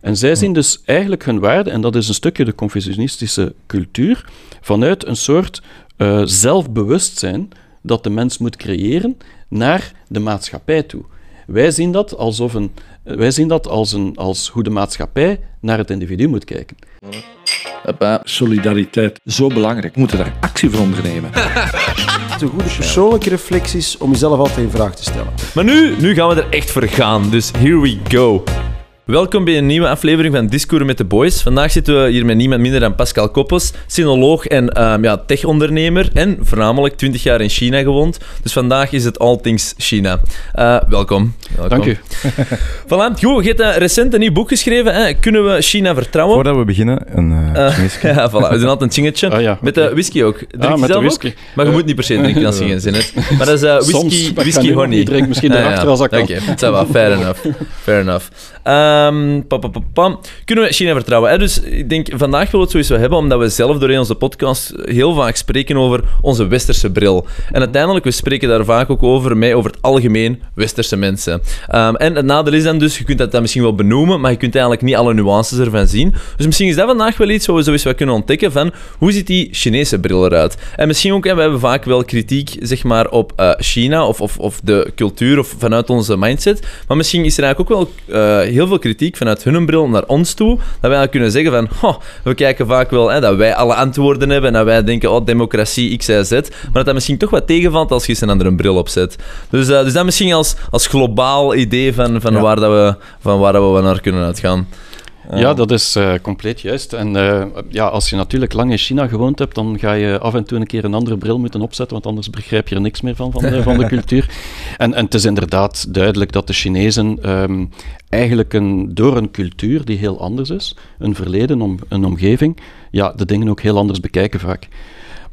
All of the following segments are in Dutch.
En zij zien dus eigenlijk hun waarde, en dat is een stukje de Confucianistische cultuur, vanuit een soort uh, zelfbewustzijn dat de mens moet creëren naar de maatschappij toe. Wij zien dat, alsof een, wij zien dat als, een, als hoe de maatschappij naar het individu moet kijken. Solidariteit. Zo belangrijk. We moeten daar actie voor ondernemen. Een goede persoonlijke reflecties om jezelf altijd in vraag te stellen. Maar nu, nu gaan we er echt voor gaan. Dus here we go. Welkom bij een nieuwe aflevering van Discours met de Boys. Vandaag zitten we hier met niemand minder dan Pascal Koppels, sinoloog en um, ja, tech-ondernemer en voornamelijk 20 jaar in China gewoond. Dus vandaag is het all things China. Uh, welkom. welkom. Dank u. voilà, goed, je hebt uh, recent een nieuw boek geschreven. Hè? Kunnen we China vertrouwen? Voordat we beginnen, een uh, Ja, voilà. We doen altijd een chingetje. Ah, ja, met de whisky ook. Drink ah, je met zelf de whisky. Ook? Maar je moet niet per se drinken als je geen zin hebt. Maar dat is whisky, Soms, whisky honey. Ik drink misschien erachter ja, als ik kan. Oké, okay, dat wel. Fair enough. Fair enough. Pa, Kunnen we China vertrouwen? Dus ik denk, vandaag willen we het sowieso hebben, omdat we zelf doorheen onze podcast heel vaak spreken over onze westerse bril. En uiteindelijk, we spreken daar vaak ook over, mij over het algemeen westerse mensen. Um, en het nadeel is dan dus, je kunt dat dan misschien wel benoemen, maar je kunt eigenlijk niet alle nuances ervan zien. Dus misschien is dat vandaag wel iets wat we sowieso kunnen ontdekken van, hoe ziet die Chinese bril eruit? En misschien ook, hè, we hebben vaak wel kritiek, zeg maar, op uh, China of, of, of de cultuur of vanuit onze mindset. Maar misschien is er eigenlijk ook wel uh, heel veel kritiek vanuit hun bril naar ons toe, dat wij eigenlijk kunnen zeggen van, oh, we kijken vaak wel hè, dat wij alle antwoorden hebben en dat wij denken, oh, democratie, X, Y, Z, maar dat dat misschien toch wat tegenvalt als je eens een andere bril opzet. Dus, uh, dus dat misschien als, als globaal idee van, van, ja. waar, dat we, van waar dat we naar kunnen uitgaan. Ja, dat is uh, compleet juist. En uh, ja, als je natuurlijk lang in China gewoond hebt, dan ga je af en toe een keer een andere bril moeten opzetten, want anders begrijp je er niks meer van, van de, van de cultuur. En, en het is inderdaad duidelijk dat de Chinezen um, eigenlijk een, door een cultuur die heel anders is, een verleden, om, een omgeving, ja, de dingen ook heel anders bekijken vaak.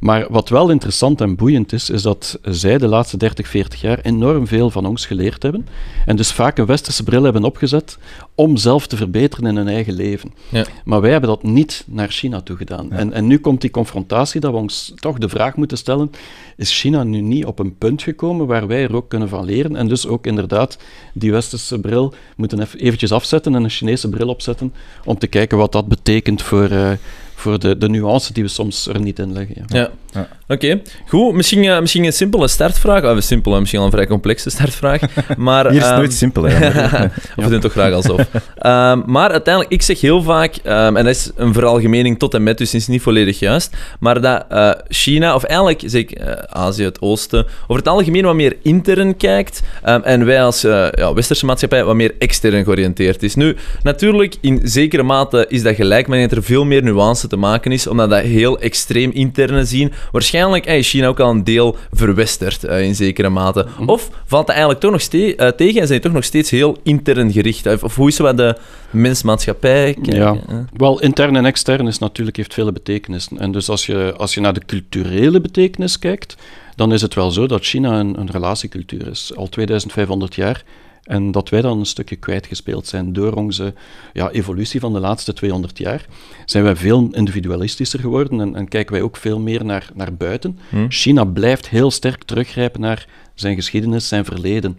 Maar wat wel interessant en boeiend is, is dat zij de laatste 30, 40 jaar enorm veel van ons geleerd hebben. En dus vaak een westerse bril hebben opgezet om zelf te verbeteren in hun eigen leven. Ja. Maar wij hebben dat niet naar China toe gedaan. Ja. En, en nu komt die confrontatie dat we ons toch de vraag moeten stellen: is China nu niet op een punt gekomen waar wij er ook kunnen van leren? En dus ook inderdaad die westerse bril moeten even eventjes afzetten en een Chinese bril opzetten om te kijken wat dat betekent voor. Uh, voor de, de nuance die we soms er niet in leggen. Ja, ja. ja. Oké. Okay. Goed, misschien, uh, misschien een simpele startvraag. Of simpel, misschien al een vrij complexe startvraag. Maar, Hier is het um, nooit simpel, hè. of we doen toch graag alsof. um, maar uiteindelijk, ik zeg heel vaak, um, en dat is een veralgemening tot en met, dus is niet volledig juist, maar dat uh, China, of eigenlijk zeg ik uh, Azië, het Oosten, over het algemeen wat meer intern kijkt en wij als ja, westerse maatschappij wat meer extern georiënteerd is. Nu, natuurlijk, in zekere mate is dat gelijk, maar dat er veel meer nuance te maken is, omdat dat heel extreem interne zien. Waarschijnlijk is China ook al een deel verwesterd uh, in zekere mate. Mm. Of valt dat eigenlijk toch nog steeds uh, tegen en zijn toch nog steeds heel intern gericht? Of, of hoe is wat de mensmaatschappij kijken? Ja, wel intern en extern is natuurlijk heeft vele betekenissen. En dus als je, als je naar de culturele betekenis kijkt, dan is het wel zo dat China een, een relatiecultuur is. Al 2500 jaar. En dat wij dan een stukje kwijtgespeeld zijn door onze ja, evolutie van de laatste 200 jaar, zijn wij veel individualistischer geworden en, en kijken wij ook veel meer naar, naar buiten. Hm. China blijft heel sterk teruggrijpen naar zijn geschiedenis, zijn verleden.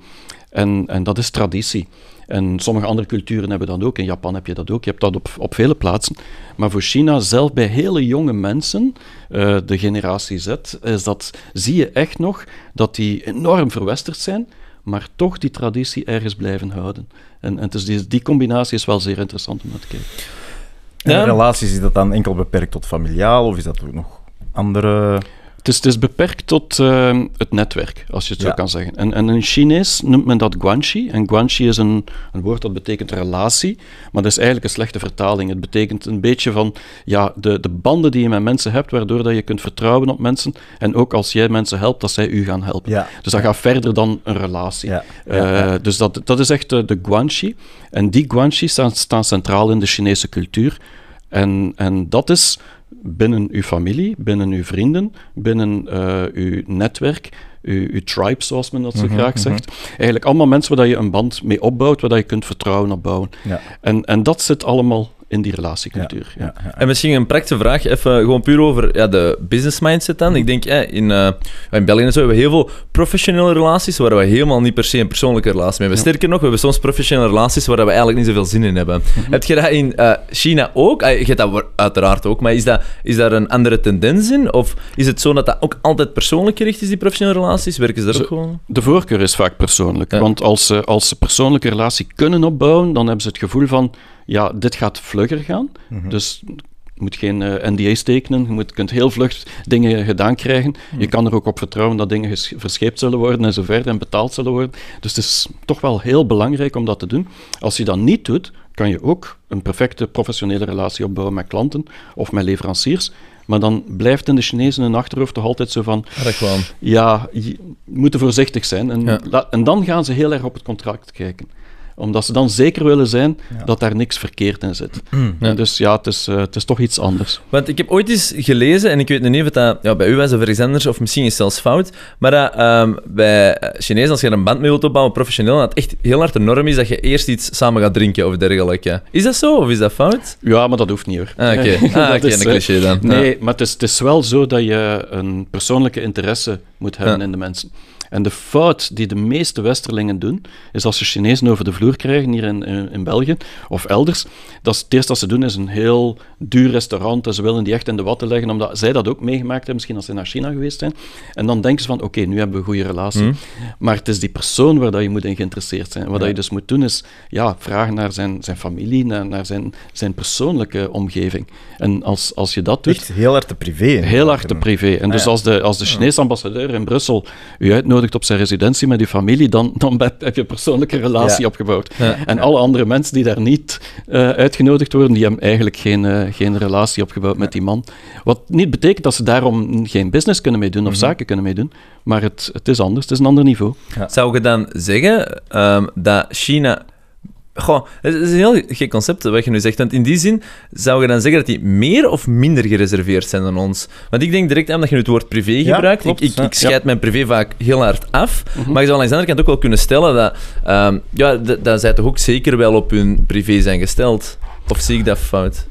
En, en dat is traditie. En sommige andere culturen hebben dat ook. In Japan heb je dat ook. Je hebt dat op, op vele plaatsen. Maar voor China, zelf bij hele jonge mensen, uh, de generatie Z, is dat, zie je echt nog dat die enorm verwesterd zijn maar toch die traditie ergens blijven houden. En, en dus die, die combinatie is wel zeer interessant om naar te kijken. En ja. relaties, is dat dan enkel beperkt tot familiaal of is dat ook nog andere... Het is, het is beperkt tot uh, het netwerk, als je het Ja. zo kan zeggen. En, en in Chinees noemt men dat guanxi. En guanxi is een, een woord dat betekent relatie, maar dat is eigenlijk een slechte vertaling. Het betekent een beetje van ja, de, de banden die je met mensen hebt, waardoor dat je kunt vertrouwen op mensen. En ook als jij mensen helpt, dat zij u gaan helpen. Ja. Dus dat gaat verder dan een relatie. Ja. Eh. Dus dat, dat is echt de, de guanxi. En die guanxi staan, staan centraal in de Chinese cultuur. En, en dat is binnen uw familie, binnen uw vrienden, binnen eh, uw netwerk, uw, uw tribe, zoals men dat zo Mhm, graag mhm. zegt. Eigenlijk allemaal mensen waar dat je een band mee opbouwt, waar dat je kunt vertrouwen opbouwen. Ja. En, en dat zit allemaal in die relatiecultuur. Ja. Ja, ja. En misschien een praktische vraag, even gewoon puur over ja, de business mindset dan. Ik denk, eh, in, eh, in België en zo hebben we heel veel professionele relaties waar we helemaal niet per se een persoonlijke relatie mee hebben. Sterker nog, we hebben soms professionele relaties waar we eigenlijk niet zoveel zin in hebben. Heb je dat in eh, China ook? Ah, je hebt dat uiteraard ook, maar is, dat, is daar een andere tendens in? Of is het zo dat dat ook altijd persoonlijk gericht is, die professionele relaties? Werken ze daar Zo- ook gewoon? De voorkeur is vaak persoonlijk. Ja. Want als ze, als ze persoonlijke relatie kunnen opbouwen, dan hebben ze het gevoel van, ja, dit gaat vlugger gaan. Dus je moet geen eh, NDA's tekenen, je moet, kunt heel vlug dingen gedaan krijgen. Je kan er ook op vertrouwen dat dingen verscheept zullen worden en zo verder en betaald zullen worden. Dus het is toch wel heel belangrijk om dat te doen. Als je dat niet doet, kan je ook een perfecte professionele relatie opbouwen met klanten of met leveranciers. Maar dan blijft in de Chinezen hun achterhoofd toch altijd zo van, ja, je moet voorzichtig zijn. En, Ja. en dan gaan ze heel erg op het contract kijken. Omdat ze dan zeker willen zijn dat daar niks verkeerd in zit. Ja. Dus ja, het is, eh, het is toch iets anders. Want ik heb ooit eens gelezen, en ik weet niet of dat ja, bij u was of ergens anders, of misschien is zelfs fout, maar dat ehm, bij Chinezen, als je er een band mee wilt opbouwen, professioneel, dat het echt heel hard de norm is dat je eerst iets samen gaat drinken of dergelijke. Is dat zo, of is dat fout? Ja, maar dat hoeft niet hoor. Ah, oké. Ah, dat oké, is, een eh, cliché dan. Nee, maar het is, het is wel zo dat je een persoonlijke interesse moet hebben in de mensen. En de fout die de meeste Westerlingen doen, is als ze Chinezen over de vloer krijgen hier in, in, in België of elders, dat is, het eerste dat ze doen is een heel duur restaurant en ze willen die echt in de watten leggen, omdat zij dat ook meegemaakt hebben, misschien als ze naar China geweest zijn. En dan denken ze van, oké, nu hebben we een goede relatie. Mhm. Maar het is die persoon waar dat je moet in geïnteresseerd zijn. Wat je dus moet doen is ja, vragen naar zijn, zijn familie, naar, naar zijn, zijn persoonlijke omgeving. En als, als je dat doet, Echt heel hard te privé. Heel hard te privé. En dus ja. als de, als de Chinese ambassadeur in Brussel u uitnodigt op zijn residentie met uw familie, dan, dan heb je een persoonlijke relatie Ja. opgebouwd. Ja. En alle andere mensen die daar niet eh, uitgenodigd worden, die hebben eigenlijk geen, eh, geen relatie opgebouwd met die man. Wat niet betekent dat ze daarom geen business kunnen meedoen of zaken kunnen meedoen, maar het, het is anders, het is een ander niveau. Zou je dan zeggen ehm, dat China... Goh, het is een heel gek concept wat je nu zegt. Want in die zin zou je dan zeggen dat die meer of minder gereserveerd zijn dan ons. Want ik denk direct aan dat je nu het woord privé Ja, gebruikt. klopt, ik, ik, scheid mijn privé vaak heel hard af. Maar je zou aan de andere kant ook wel kunnen stellen dat, ehm, ja, dat zij toch ook zeker wel op hun privé zijn gesteld. Of zie ik dat fout?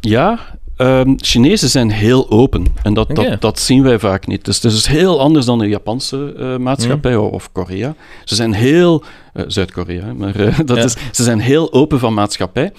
Ja, ehm Chinezen zijn heel open. En dat, dat, dat zien wij vaak niet. Dus het is heel anders dan de Japanse eh, maatschappij o- of Korea. Ze zijn heel... eh, Zuid-Korea, maar eh, dat Ja. is, ze zijn heel open van maatschappij.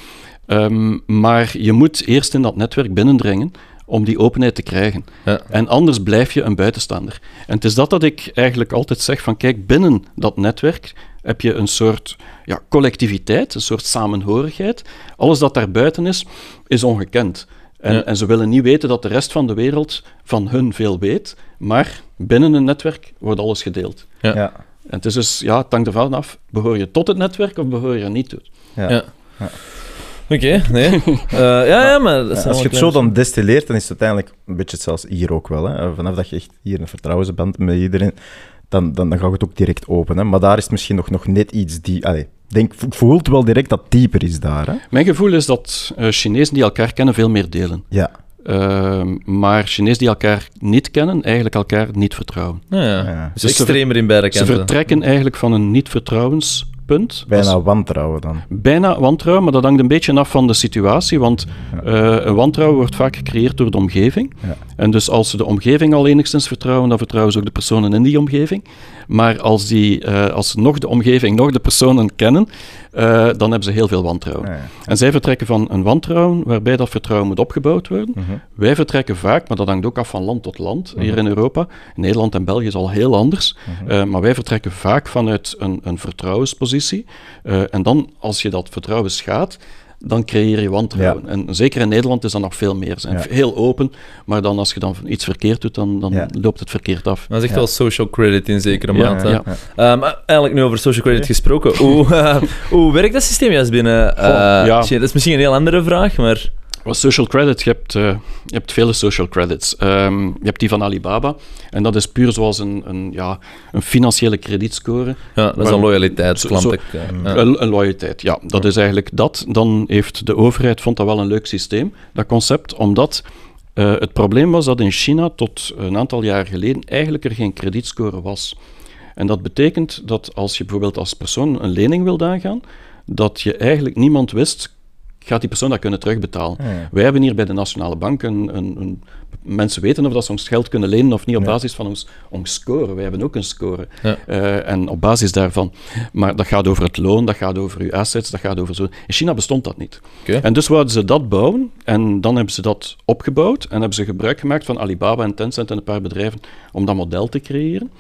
Ehm, maar je moet eerst in dat netwerk binnendringen om die openheid te krijgen. Ja. En anders blijf je een buitenstaander. En het is dat dat ik eigenlijk altijd zeg van kijk, binnen dat netwerk heb je een soort ja, collectiviteit, een soort samenhorigheid. Alles dat daarbuiten is, is ongekend. En, Ja. en ze willen niet weten dat de rest van de wereld van hun veel weet, maar binnen een netwerk wordt alles gedeeld. Ja. En het is dus, ja, het hangt ervan af, behoor je tot het netwerk of behoor je er niet toe? Ja. Ja. Oké, nee. Eh, ja, ja, maar... Ja, als je het zo dan destilleert, dan is het uiteindelijk een beetje zelfs hier ook wel. Hè. Vanaf dat je echt hier een vertrouwensband met iedereen, dan, dan, dan gaat het ook direct open. Hè. Maar daar is het misschien nog, nog net iets die... Allee, denk, vo- voelt wel direct dat dieper is daar. Hè. Mijn gevoel is dat eh, Chinezen die elkaar kennen veel meer delen. Ja. Ehm, maar Chinezen die elkaar niet kennen, eigenlijk elkaar niet vertrouwen. Ja, ja. Ja. Dus Dus ze extremer in beide Ze vertrekken eigenlijk van een niet-vertrouwenspunt. Bijna Als- wantrouwen dan. bijna wantrouwen, maar dat hangt een beetje af van de situatie, want eh, een wantrouwen wordt vaak gecreëerd door de omgeving. Ja. En dus als ze de omgeving al enigszins vertrouwen, dan vertrouwen ze ook de personen in die omgeving. Maar als, die, eh, als ze nog de omgeving, nog de personen kennen, eh, dan hebben ze heel veel wantrouwen. Ja, ja. En zij vertrekken van een wantrouwen waarbij dat vertrouwen moet opgebouwd worden. Mhm. Wij vertrekken vaak, maar dat hangt ook af van land tot land hier in Europa. Nederland en België is al heel anders. Eh, maar wij vertrekken vaak vanuit een, een vertrouwenspositie. En dan, als je dat vertrouwen schaadt, dan creëer je wantrouwen. En zeker in Nederland is dat nog veel meer. Ze zijn Ja. heel open, maar dan als je dan iets verkeerd doet, dan, dan Ja. loopt het verkeerd af. Dat is echt wel social credit in zekere Ja, mate. ja. Eh, maar eigenlijk nu over social credit gesproken. Hoe, hoe werkt dat systeem juist binnen eh, Goh? Dat is misschien een heel andere vraag, maar... Wat social credit, je hebt, eh, je hebt vele social credits. Ehm, je hebt die van Alibaba. En dat is puur zoals een, een, ja, een financiële kredietscore. Ja, dat is Maar- een loyaliteitsklant. Zo- ik, eh, ja. Een, een loyaliteit, ja. Dat is eigenlijk dat. Dan heeft de overheid, vond dat wel een leuk systeem, dat concept, omdat eh, het probleem was dat in China tot een aantal jaar geleden eigenlijk er geen kredietscore was. En dat betekent dat als je bijvoorbeeld als persoon een lening wilt aangaan, dat je eigenlijk niemand wist, gaat die persoon dat kunnen terugbetalen. Ja. Wij hebben hier bij de Nationale Bank een, een, een- mensen weten of dat ze ons geld kunnen lenen of niet op basis van ons, ons score. Wij hebben ook een score. Eh, en op basis daarvan. Maar dat gaat over het loon, dat gaat over uw assets, dat gaat over zo. In China bestond dat niet. En dus wouden ze dat bouwen en dan hebben ze dat opgebouwd en hebben ze gebruik gemaakt van Alibaba en Tencent en een paar bedrijven om dat model te creëren.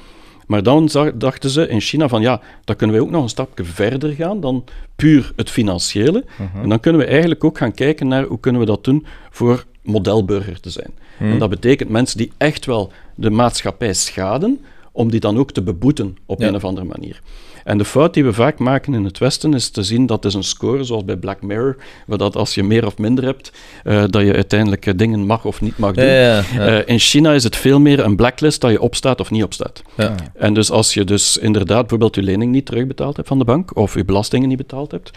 Maar dan dachten ze in China van ja, dan kunnen we ook nog een stapje verder gaan dan puur het financiële. En dan kunnen we eigenlijk ook gaan kijken naar hoe kunnen we dat doen voor modelburger te zijn. En dat betekent mensen die echt wel de maatschappij schaden, om die dan ook te beboeten op Ja. een of andere manier. En de fout die we vaak maken in het Westen is te zien dat is een score, zoals bij Black Mirror, waar dat als je meer of minder hebt, eh, dat je uiteindelijk eh, dingen mag of niet mag doen. Ja, ja, ja. Eh, in China is het veel meer een blacklist dat je opstaat of niet opstaat. Ja. En dus als je dus inderdaad bijvoorbeeld je lening niet terugbetaald hebt van de bank, of je belastingen niet betaald hebt,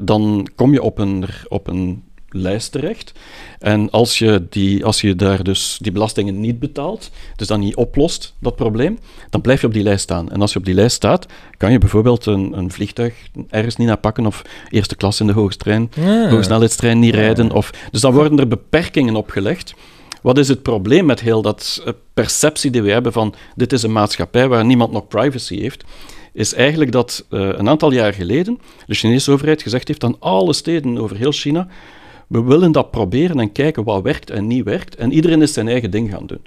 dan kom je op een, op een lijst terecht. En als je, die, als je daar dus die belastingen niet betaalt, dus dan niet oplost, dat probleem, dan blijf je op die lijst staan. En als je op die lijst staat, kan je bijvoorbeeld een, een vliegtuig ergens niet naar pakken of eerste klas in de hoogstrein, Ah. hogesnelheidstrein niet rijden. Of, dus dan worden er beperkingen opgelegd. Wat is het probleem met heel dat eh, perceptie die we hebben van dit is een maatschappij waar niemand nog privacy heeft? Is eigenlijk dat eh, een aantal jaar geleden de Chinese overheid gezegd heeft aan alle steden over heel China: we willen dat proberen en kijken wat werkt en niet werkt. En iedereen is zijn eigen ding gaan doen.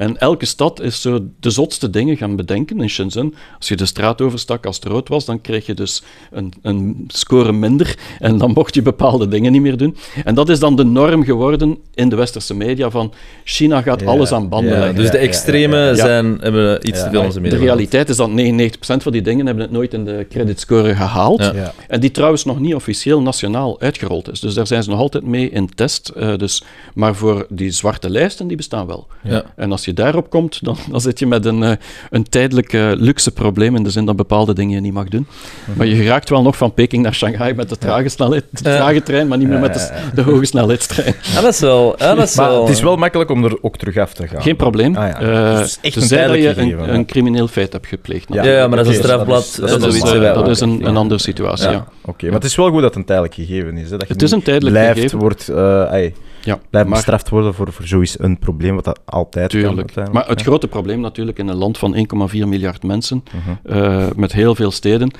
En elke stad is zo de zotste dingen gaan bedenken. In Shenzhen, als je de straat overstak als het rood was, dan kreeg je dus een, een score minder. En dan mocht je bepaalde dingen niet meer doen. En dat is dan de norm geworden in de westerse media van China gaat Ja, alles aan banden ja, leggen. Dus de extreme ja, ja. Zijn, hebben iets Ja. te veel onze De media. realiteit is dat 99% van die dingen hebben het nooit in de creditscore gehaald. Ja. Ja. En die trouwens nog niet officieel nationaal uitgerold is. Dus daar zijn ze nog altijd mee in test. eh, dus, maar voor die zwarte lijsten, die bestaan wel. Ja. En als je daarop komt, dan, dan zit je met een, eh, een tijdelijk luxe probleem, in de zin dat bepaalde dingen je niet mag doen. Maar je geraakt wel nog van Peking naar Shanghai met de trage, snelheid, de Ja. trage trein, maar niet meer met de, de hoge snelheidstrein. Ah, dat is wel... Dat is Maar wel het is wel makkelijk om er ook terug af te gaan. Geen probleem. Ah, ja. Eh, Dus het is echt een tenzij dat je een, ja. crimineel feit hebt gepleegd. Ja. Ja, ja, maar dat is een strafblad. dat is- dat dat is dat een, Ja. een andere situatie, Ja. ja. Oké, maar het is wel goed dat het een tijdelijk gegeven is. Hè? Dat je Het is een tijdelijk blijft, gegeven. Wordt, eh, ai, ja. blijft maar, bestraft worden voor, voor zoiets een probleem, wat dat altijd tuurlijk. Maar het grote probleem natuurlijk in een land van 1,4 miljard mensen, Mhm. eh, met heel veel steden,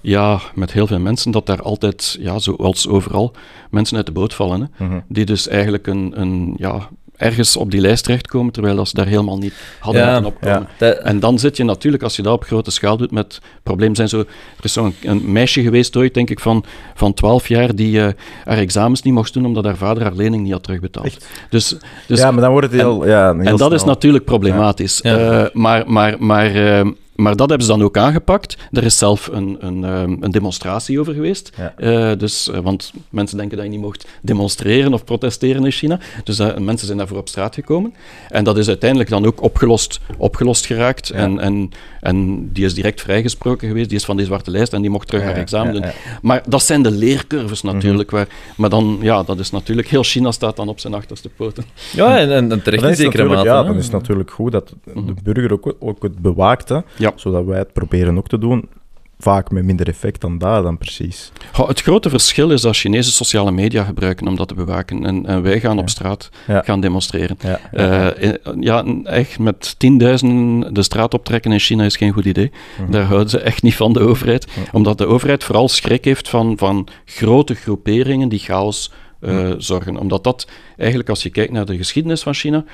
ja, met heel veel mensen, dat daar altijd, ja, zoals overal, mensen uit de boot vallen. Hè, Mhm. die dus eigenlijk een, een, ja, ergens op die lijst terechtkomen, terwijl ze daar helemaal niet hadden Ja, moeten opkomen. ja. En dan zit je natuurlijk, als je dat op grote schaal doet, met problemen zijn zo... Er is zo'n een meisje geweest ooit, denk ik, van, van 12 jaar, die eh, haar examens niet mocht doen, omdat haar vader haar lening niet had terugbetaald. Echt? Dus, dus ja, maar dan wordt het heel... ja, heel en dat is natuurlijk problematisch. Eh, maar, maar, maar, eh, maar dat hebben ze dan ook aangepakt. Er is zelf een, een, ehm, een demonstratie over geweest. Ja. Eh, dus, eh, want mensen denken dat je niet mocht demonstreren of protesteren in China. Dus eh, mensen zijn daarvoor op straat gekomen. En dat is uiteindelijk dan ook opgelost, opgelost geraakt. En, en, en die is direct vrijgesproken geweest. Die is van die zwarte lijst en die mocht terug Ja, haar examen ja, doen. Maar dat zijn de leercurves natuurlijk. Mhm. waar, maar dan, ja, dat is natuurlijk... Heel China staat dan op zijn achterste poten. Ja, en, en, terecht in zekere natuurlijk, mate. ja, dan is het natuurlijk goed dat de Mhm. burger ook, ook het bewaakt, hè, Ja. zodat wij het proberen ook te doen. Vaak met minder effect dan dat dan precies. Het grote verschil is dat Chinese sociale media gebruiken om dat te bewaken. En, en wij gaan op straat gaan demonstreren. Ja, in- ja, echt met tienduizenden de straat optrekken in China is geen goed idee. Mhm. Daar houden ze echt niet van, de overheid. Mhm. Omdat de overheid vooral schrik heeft van, van grote groeperingen die chaos eh, Mhm. zorgen. Omdat dat eigenlijk, als je kijkt naar de geschiedenis van China,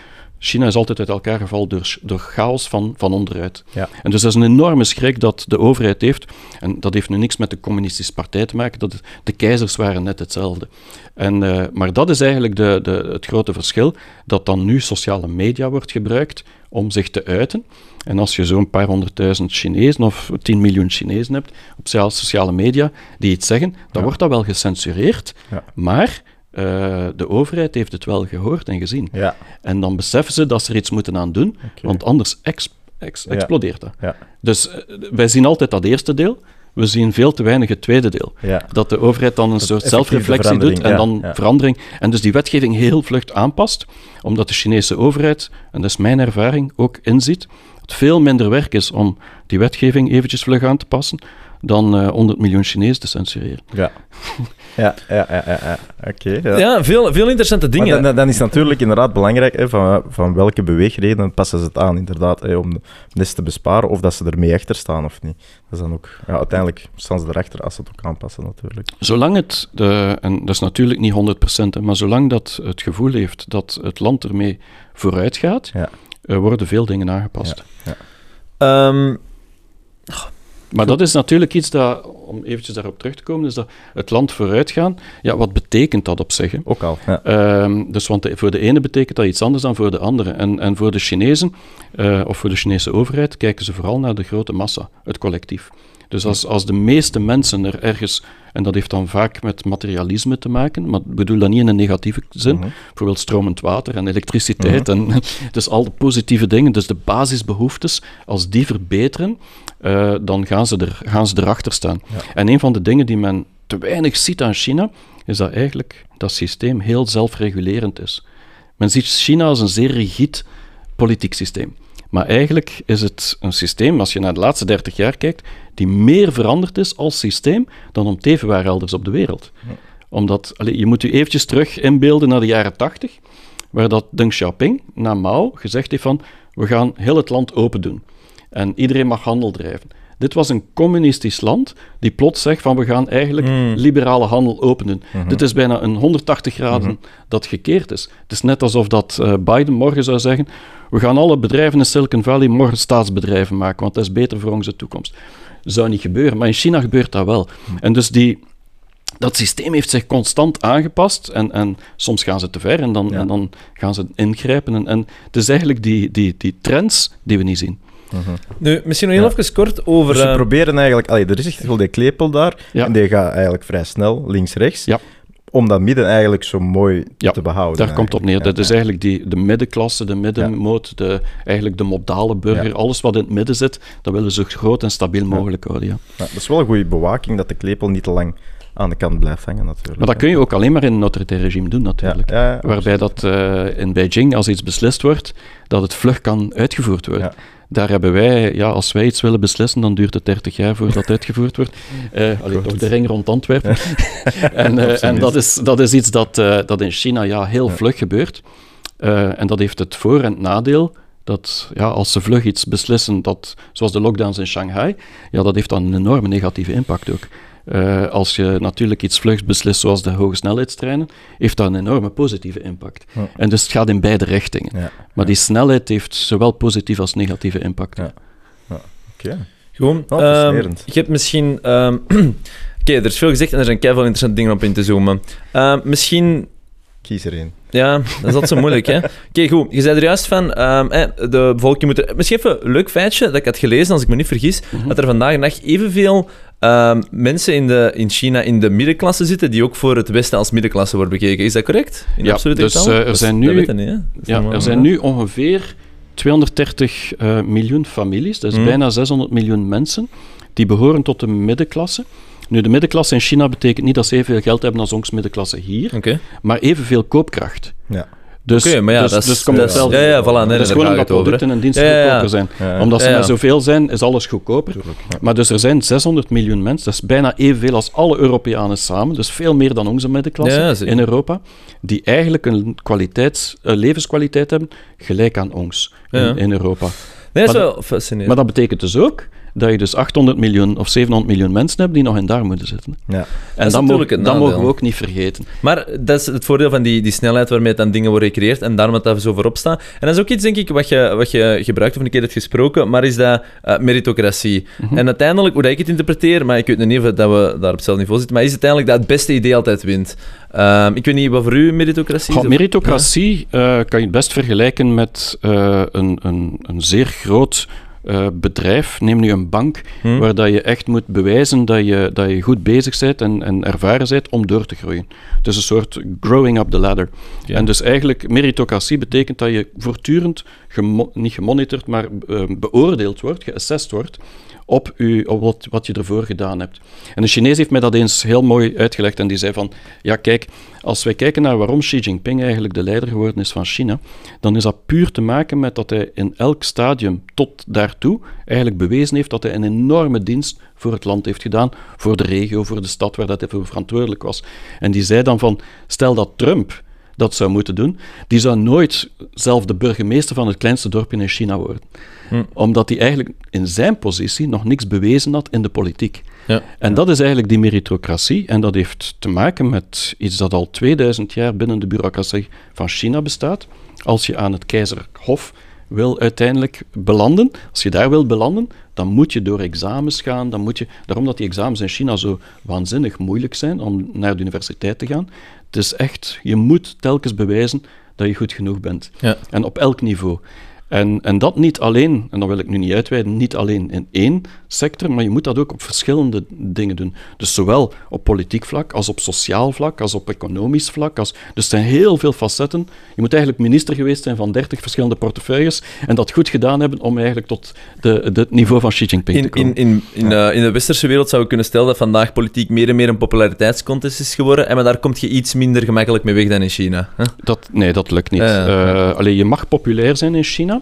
China is altijd uit elkaar gevallen door, door chaos van, van onderuit. Ja. En dus dat is een enorme schrik dat de overheid heeft. En dat heeft nu niks met de communistische partij te maken. Dat, de keizers waren net hetzelfde. En, eh, maar dat is eigenlijk de, de, het grote verschil. Dat dan nu sociale media wordt gebruikt om zich te uiten. En als je zo'n paar honderdduizend Chinezen of 10 miljoen Chinezen hebt op sociale- sociale media die iets zeggen, dan Ja. wordt dat wel gecensureerd. Ja. Maar eh, de overheid heeft het wel gehoord en gezien. ja. En dan beseffen ze dat ze er iets moeten aan doen, want anders ex- ex- Ja. explodeert dat. Ja. Dus eh, wij zien altijd dat eerste deel, we zien veel te weinig het tweede deel. Dat de overheid dan een soort zelfreflectie doet en dan verandering. En dus die wetgeving heel vlucht aanpast, omdat de Chinese overheid, en dat is mijn ervaring, ook inziet dat het veel minder werk is om die wetgeving eventjes vlug aan te passen, dan eh 100 miljoen Chinezen te censureren. Ja. Ja, ja, ja, ja. ja. Oké. ja. Ja, veel, veel interessante dingen. dan, dan is natuurlijk inderdaad belangrijk hè, van, van welke beweegredenen passen ze het aan, inderdaad, hè, om nest te besparen of dat ze ermee achter staan of niet. Dat is dan ook, ja, uiteindelijk staan ze erachter als ze het ook aanpassen, natuurlijk. Zolang het, de, en dat is natuurlijk niet 100%, hè, maar zolang dat het gevoel heeft dat het land ermee vooruit gaat, Ja. eh, worden veel dingen aangepast. Ehm, Maar dat is natuurlijk iets dat, om eventjes daarop terug te komen, is dat het land vooruitgaan, ja, wat betekent dat op zich? hè? Ook al. Ja. Ehm, dus want de- voor de ene betekent dat iets anders dan voor de andere. En, en voor de Chinezen, eh, of voor de Chinese overheid, kijken ze vooral naar de grote massa, het collectief. Dus als, als de meeste mensen er ergens, en dat heeft dan vaak met materialisme te maken, maar ik bedoel dat niet in een negatieve zin, Mhm. bijvoorbeeld stromend water en elektriciteit, en, dus al de positieve dingen, dus de basisbehoeftes, als die verbeteren, eh, dan gaan ze, er, gaan ze erachter staan. En een van de dingen die men te weinig ziet aan China, is dat eigenlijk dat systeem heel zelfregulerend is. Men ziet China als een zeer rigide politiek systeem. Maar eigenlijk is het een systeem, als je naar de laatste 30 jaar kijkt, die meer veranderd is als systeem dan om teven waar elders op de wereld. Omdat, allee, je moet je eventjes terug inbeelden naar de jaren 80, waar dat Deng Xiaoping na Mao gezegd heeft van, we gaan heel het land open doen. En iedereen mag handel drijven. Dit was een communistisch land die plots zegt van we gaan eigenlijk liberale handel openen. Dit is bijna een 180 graden dat gekeerd is. Het is net alsof dat eh, Biden morgen zou zeggen we gaan alle bedrijven in Silicon Valley morgen staatsbedrijven maken, want dat is beter voor onze toekomst. Zou niet gebeuren, maar in China gebeurt dat wel. En dus die, dat systeem heeft zich constant aangepast en, en soms gaan ze te ver en dan, Ja. en dan gaan ze ingrijpen. En, en het is eigenlijk die, die, die trends die we niet zien. Nu, misschien nog heel Ja. even kort over... Dus ze eh, proberen eigenlijk... Allee, er is echt wel die klepel daar, Ja. en die gaat eigenlijk vrij snel links-rechts, Ja. om dat midden eigenlijk zo mooi Ja, te behouden. Daar komt het op neer. Dat is eigenlijk die, de middenklasse, de middenmoot, de, eigenlijk de modale burger. Ja. Alles wat in het midden zit, dat willen ze zo groot en stabiel mogelijk houden. Ja. Ja, dat is wel een goede bewaking, dat de klepel niet te lang aan de kant blijft hangen, natuurlijk. Maar dat kun je ook alleen maar in een autoritair regime doen, natuurlijk. Ja, ja, ja, Waarbij dat eh, in Beijing, als iets beslist wordt, dat het vlug kan uitgevoerd worden. Daar hebben wij, ja, als wij iets willen beslissen, dan duurt het 30 jaar voordat het uitgevoerd wordt. Eh allee, toch de ring rond Antwerpen. en eh, en dat, is, dat is iets dat, dat in China ja, heel vlug gebeurt. En dat heeft het voor- en het nadeel dat ja, als ze vlug iets beslissen, dat, zoals de lockdowns in Shanghai, ja, dat heeft dan een enorme negatieve impact ook. Eh, als je natuurlijk iets vlugs beslist, zoals de hoge snelheidstreinen, heeft dat een enorme positieve impact. Ja. En dus het gaat in beide richtingen. Ja. Maar die snelheid heeft zowel positieve als negatieve impact. Ja. Oké. Gewoon, Oh, fascinerend. je hebt misschien... ehm, Oké, er is veel gezegd en er zijn keihard interessante dingen op in te zoomen. Ehm, misschien... Kies er één. Ja, dat is altijd zo moeilijk, hè. Oké, goed. Je zei er juist van, ehm, eh, de bevolking moet er... Misschien even een leuk feitje dat ik had gelezen, als ik me niet vergis, Mhm. dat er vandaag de dag evenveel ehm, mensen in, de, in China in de middenklasse zitten, die ook voor het Westen als middenklasse worden bekeken. Is dat correct? In Ja, absolute dus, er zijn nu- weten Ja, normaal, er zijn nu ongeveer 230 eh, miljoen families, dat is Mhm. bijna 600 miljoen mensen, die behoren tot de middenklasse. Nu, de middenklasse in China betekent niet dat ze evenveel geld hebben als ons middenklasse hier, Oké. maar evenveel koopkracht. Ja. Dus, Oké, maar ja, dus, dat is... dus komt dat is- hetzelfde. ja, ja, voilà, nee, dat is gewoon omdat producten en diensten Ja, ja, ja. goedkoper zijn. Ja, Omdat ze Ja, ja. maar zoveel zijn, is alles goedkoper. Maar dus er zijn 600 miljoen mensen, dat is bijna evenveel als alle Europeanen samen, dus veel meer dan onze middenklasse in Europa, die eigenlijk een kwaliteits, eh, levenskwaliteit hebben gelijk aan ons in, Ja. in Europa. Nee, dat is Maar wel fascinerend. Maar dat betekent dus ook dat je dus 800 miljoen of 700 miljoen mensen hebt die nog in daar moeten zitten. Ja. En is dat, mogen, natuurlijk het dat mogen we ook niet vergeten. Maar dat is het voordeel van die, die snelheid waarmee het dan dingen worden gecreëerd en daarom dat dat zo voorop staat. En dat is ook iets, denk ik, wat je, wat je gebruikt of een keer hebt gesproken, maar is dat eh, meritocratie. Mhm. En uiteindelijk, hoe dat ik het interpreteer, maar ik weet niet of dat we daar op hetzelfde niveau zitten, maar is uiteindelijk dat het beste idee altijd wint. Ehm, ik weet niet wat voor u meritocratie is. Meritocratie eh, kan je het best vergelijken met eh, een, een, een zeer groot eh, bedrijf. Neem nu een bank, Hm? waar dat je echt moet bewijzen dat je, dat je goed bezig bent en, en ervaren bent om door te groeien. Dus een soort growing up the ladder. Ja. En dus eigenlijk, meritocratie betekent dat je voortdurend, gemo- niet gemonitord, maar eh, beoordeeld wordt, geassessed wordt, op, u, op wat, wat je ervoor gedaan hebt. En de Chinees heeft mij dat eens heel mooi uitgelegd en die zei van, ja kijk, als wij kijken naar waarom Xi Jinping eigenlijk de leider geworden is van China, dan is dat puur te maken met dat hij in elk stadium tot daartoe eigenlijk bewezen heeft dat hij een enorme dienst voor het land heeft gedaan, voor de regio, voor de stad waar dat hij voor verantwoordelijk was. En die zei dan van, stel dat Trump dat zou moeten doen, die zou nooit zelf de burgemeester van het kleinste dorpje in China worden. Hm. Omdat hij eigenlijk in zijn positie nog niks bewezen had in de politiek. Ja. En dat is eigenlijk die meritocratie. En dat heeft te maken met iets dat al 2000 jaar binnen de bureaucratie van China bestaat. Als je aan het keizerhof wil uiteindelijk belanden, als je daar wil belanden, dan moet je door examens gaan. Dan moet je, daarom dat die examens in China zo waanzinnig moeilijk zijn om naar de universiteit te gaan. Het is echt, je moet telkens bewijzen dat je goed genoeg bent. Ja. En op elk niveau. En, en dat niet alleen, en dat wil ik nu niet uitweiden, niet alleen in één sector, maar je moet dat ook op verschillende dingen doen. Dus zowel op politiek vlak, als op sociaal vlak, als op economisch vlak. Als, dus er zijn heel veel facetten. Je moet eigenlijk minister geweest zijn van 30 verschillende portefeuilles en dat goed gedaan hebben om eigenlijk tot de, het niveau van Xi Jinping te In, komen. in, in, in, eh, in de westerse wereld zou je kunnen stellen dat vandaag politiek meer en meer een populariteitscontest is geworden. En maar daar kom je iets minder gemakkelijk mee weg dan in China. Dat, nee, dat lukt niet. Ja. Eh, alleen je mag populair zijn in China.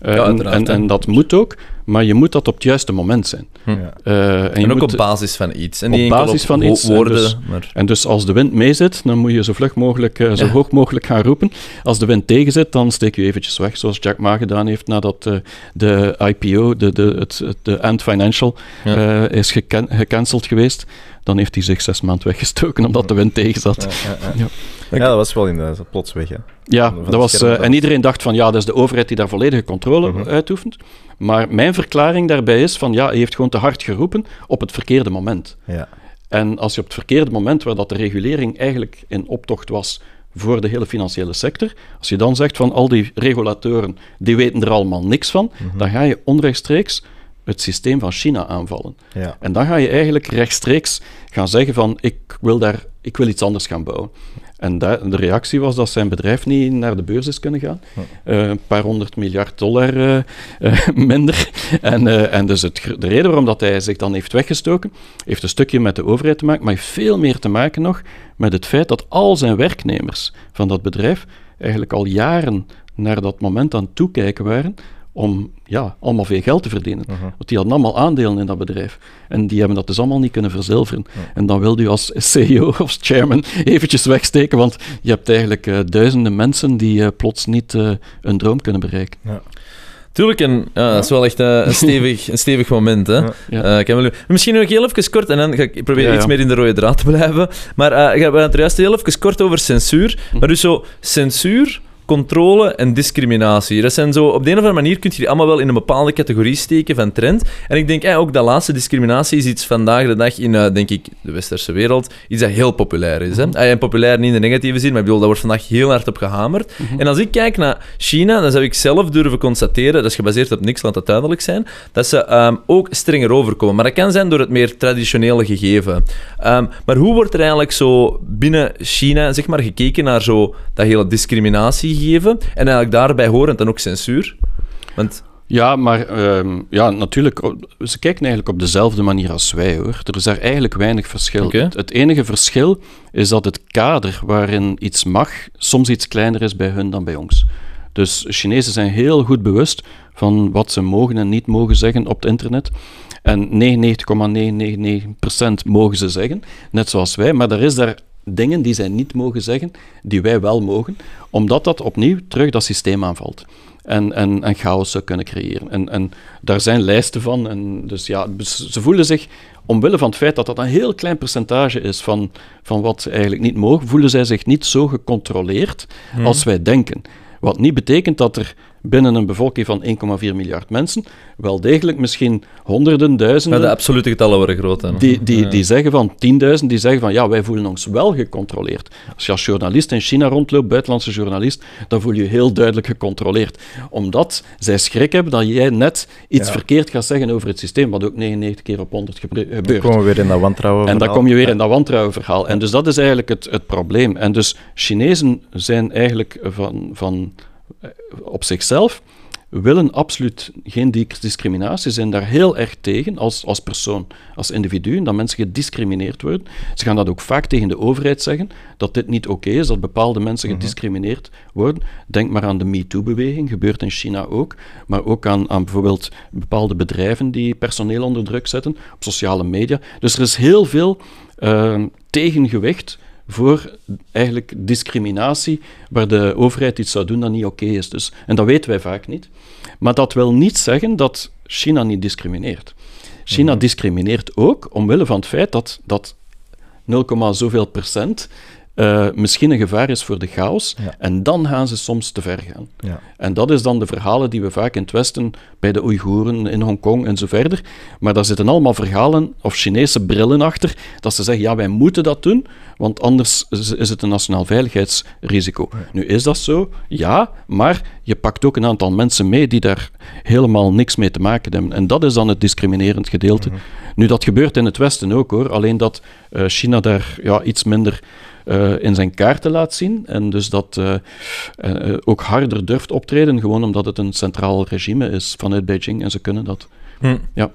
eh, Ja, en, en, dat moet ook, maar je moet dat op het juiste moment zijn. Ja. Eh, en En, je ook moet- op basis van iets. En op basis op van iets, en woorden. dus- maar... En dus als de wind meezit, dan moet je zo vlug mogelijk, eh, zo Ja. hoog mogelijk gaan roepen. Als de wind tegen zit, dan steek je eventjes weg, zoals Jack Ma gedaan heeft nadat eh, de IPO, de, de, het, de Ant Financial, Ja. eh, is gecanceld geweest. Dan heeft hij zich zes maanden weggestoken omdat de wind tegen zat. Ja, ja, ja. Ja. Ja, dat was wel inderdaad plots weg. Hè. Ja, dat was, en iedereen dacht van ja, dat is de overheid die daar volledige controle Mhm. uitoefent. Maar mijn verklaring daarbij is van ja, hij heeft gewoon te hard geroepen op het verkeerde moment. Ja. En als je op het verkeerde moment, waar dat de regulering eigenlijk in optocht was voor de hele financiële sector, als je dan zegt van al die regulatoren, die weten er allemaal niks van, dan ga je onrechtstreeks het systeem van China aanvallen. Ja. En dan ga je eigenlijk rechtstreeks gaan zeggen van ik wil, daar, ik wil iets anders gaan bouwen. En de reactie was dat zijn bedrijf niet naar de beurs is kunnen gaan. Eh, een paar honderd miljard dollar eh, eh, minder. En, en dus het, de reden waarom dat hij zich dan heeft weggestoken, heeft een stukje met de overheid te maken, maar heeft veel meer te maken nog met het feit dat al zijn werknemers van dat bedrijf eigenlijk al jaren naar dat moment aan het toekijken waren om ja, allemaal veel geld te verdienen. Want die hadden allemaal aandelen in dat bedrijf. En die hebben dat dus allemaal niet kunnen verzilveren. En dan wil u als CEO of chairman eventjes wegsteken, want je hebt eigenlijk eh, duizenden mensen die eh, plots niet eh, hun droom kunnen bereiken. Tuurlijk, en ja, dat is wel echt een, stevig, een stevig moment. Hè? Ja. Ja. Camille, misschien nog heel even kort, en dan ga ik proberen Ja, ja. iets meer in de rode draad te blijven. Maar we hebben het er juist heel even kort over censuur. Hm. Maar dus zo, censuur, controle en discriminatie. Dat zijn zo, op de een of andere manier kun je die allemaal wel in een bepaalde categorie steken van trend. En ik denk eh, ook dat laatste discriminatie is iets vandaag de dag in, eh, denk ik, de westerse wereld, iets dat heel populair is. Hè? Mhm. Eh, en populair niet in de negatieve zin, maar ik bedoel, daar wordt vandaag heel hard op gehamerd. Mhm. En als ik kijk naar China, dan zou ik zelf durven constateren, dat is gebaseerd op niks, laat dat duidelijk zijn, dat ze ehm, ook strenger overkomen. Maar dat kan zijn door het meer traditionele gegeven. Ehm, maar hoe wordt er eigenlijk zo binnen China zeg maar, gekeken naar zo dat hele discriminatiegegeven en eigenlijk daarbij horend dan ook censuur? Want Ja, maar ehm, ja, natuurlijk, ze kijken eigenlijk op dezelfde manier als wij, hoor. Er is daar eigenlijk weinig verschil. Het, het enige verschil is dat het kader waarin iets mag soms iets kleiner is bij hun dan bij ons. Dus Chinezen zijn heel goed bewust van wat ze mogen en niet mogen zeggen op het internet. En 99,999% mogen ze zeggen, net zoals wij. Maar er is daar dingen die zij niet mogen zeggen, die wij wel mogen, omdat dat opnieuw terug dat systeem aanvalt. En, en, en chaos zou kunnen creëren. En, en daar zijn lijsten van. En dus ja, dus ze voelen zich, omwille van het feit dat dat een heel klein percentage is van, van wat ze eigenlijk niet mogen, voelen zij zich niet zo gecontroleerd als wij denken. Wat niet betekent dat er binnen een bevolking van 1,4 miljard mensen wel degelijk misschien honderden, maar duizenden... de absolute getallen worden groot. Dan. Die, die, Ja. die zeggen van 10.000, die zeggen van ja, wij voelen ons wel gecontroleerd. Als je als journalist in China rondloopt, buitenlandse journalist, dan voel je je heel duidelijk gecontroleerd. Omdat zij schrik hebben dat jij net iets Ja. verkeerd gaat zeggen over het systeem, wat ook 99 keer op 100 gebeur- Dan gebeurt. komen we weer in dat wantrouwen. En dan verhaal. kom je weer in dat wantrouwenverhaal. En dus dat is eigenlijk het, het probleem. En dus Chinezen zijn eigenlijk van, van eh, op zichzelf willen absoluut geen di- discriminatie, zijn daar heel erg tegen als, als persoon, als individu, en dat mensen gediscrimineerd worden. Ze gaan dat ook vaak tegen de overheid zeggen, dat dit niet oké is, dat bepaalde mensen gediscrimineerd worden. Denk maar aan de MeToo-beweging, gebeurt in China ook, maar ook aan, aan bijvoorbeeld bepaalde bedrijven die personeel onder druk zetten, op sociale media. Dus er is heel veel eh, tegengewicht voor eigenlijk discriminatie, waar de overheid iets zou doen dat niet oké is. Dus, en dat weten wij vaak niet. Maar dat wil niet zeggen dat China niet discrimineert. China discrimineert ook omwille van het feit dat, dat 0, zoveel procent eh, misschien een gevaar is voor de chaos. Ja. En dan gaan ze soms te ver gaan. Ja. En dat is dan de verhalen die we vaak in het Westen, bij de Oeigoeren, in Hongkong en zo verder. Maar daar zitten allemaal verhalen of Chinese brillen achter, dat ze zeggen, ja, wij moeten dat doen, want anders is het een nationaal veiligheidsrisico. Nu is dat zo, ja, maar je pakt ook een aantal mensen mee die daar helemaal niks mee te maken hebben. En dat is dan het discriminerend gedeelte. Nu, dat gebeurt in het Westen ook hoor, alleen dat eh, China daar ja, iets minder eh, in zijn kaarten laat zien. En dus dat eh, eh, ook harder durft optreden, gewoon omdat het een centraal regime is vanuit Beijing en ze kunnen dat. Hm. Ja,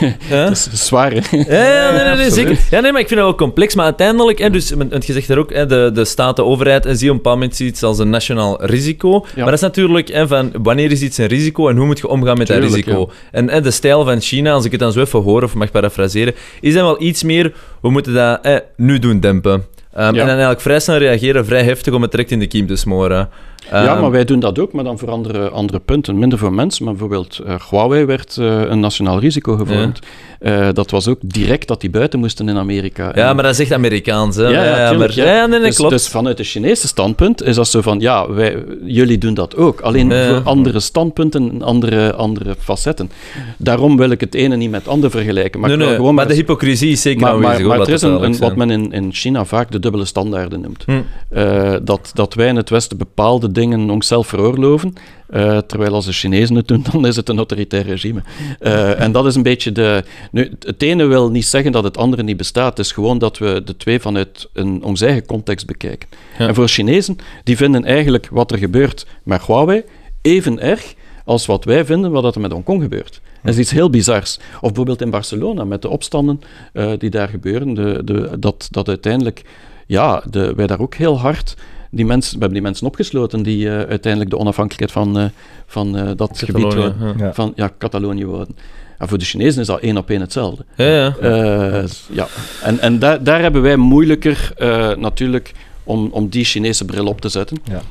Ja? dat is zwaar. hè? Ja, ja, nee, nee, nee, zeker. Ja, nee, maar ik vind het wel complex. Maar uiteindelijk, hè, dus, want je zegt daar ook, hè, de, de staat, de overheid, en zie je op een bepaald moment iets als een nationaal risico. Maar dat is natuurlijk hè, van wanneer is iets een risico en hoe moet je omgaan met dat risico. En hè, de stijl van China, als ik het dan zo even hoor of mag parafraseren, is dan wel iets meer, we moeten dat hè, nu doen dempen. Ehm, En dan eigenlijk vrij snel reageren, vrij heftig om het direct in de kiem te smoren. Ja, Ehm, maar wij doen dat ook, maar dan voor andere, andere punten. Minder voor mensen, maar bijvoorbeeld eh, Huawei werd eh, een nationaal risico gevormd. Eh, dat was ook direct dat die buiten moesten in Amerika. Ja, En- maar dat is echt Amerikaans, hè. Ja, ja, maar, nee, nee, dus, klopt. dus vanuit het Chinese standpunt is dat zo van, ja, wij, jullie doen dat ook. Alleen voor andere standpunten en andere, andere facetten. Daarom wil ik het ene niet met het andere vergelijken. Maar, nee, nee, gewoon maar maar de hypocrisie is zeker maar, maar, aanwezig. maar er is een, wat men in, in China vaak de dubbele standaarden noemt. Hm. Dat, dat wij in het Westen bepaalde dingen onszelf veroorloven, eh, terwijl als de Chinezen het doen, dan is het een autoritair regime. Eh, en dat is een beetje de... Nu, het ene wil niet zeggen dat het andere niet bestaat, het is gewoon dat we de twee vanuit een, ons eigen context bekijken. Ja. En voor Chinezen, die vinden eigenlijk wat er gebeurt met Huawei even erg als wat wij vinden wat er met Hongkong gebeurt. Dat is iets heel bizars. Of bijvoorbeeld in Barcelona met de opstanden eh, die daar gebeuren, de, de, dat, dat uiteindelijk, ja, de, wij daar ook heel hard, die mensen, we hebben die mensen opgesloten die eh, uiteindelijk de onafhankelijkheid van, eh, van eh, dat gebied Catalonië, ja. Van ja, Catalonië wouden. En voor de Chinezen is dat één op één hetzelfde. Ja, ja. Eh, ja. En, en daar, daar hebben wij moeilijker eh, natuurlijk om, om die Chinese bril op te zetten. Ja.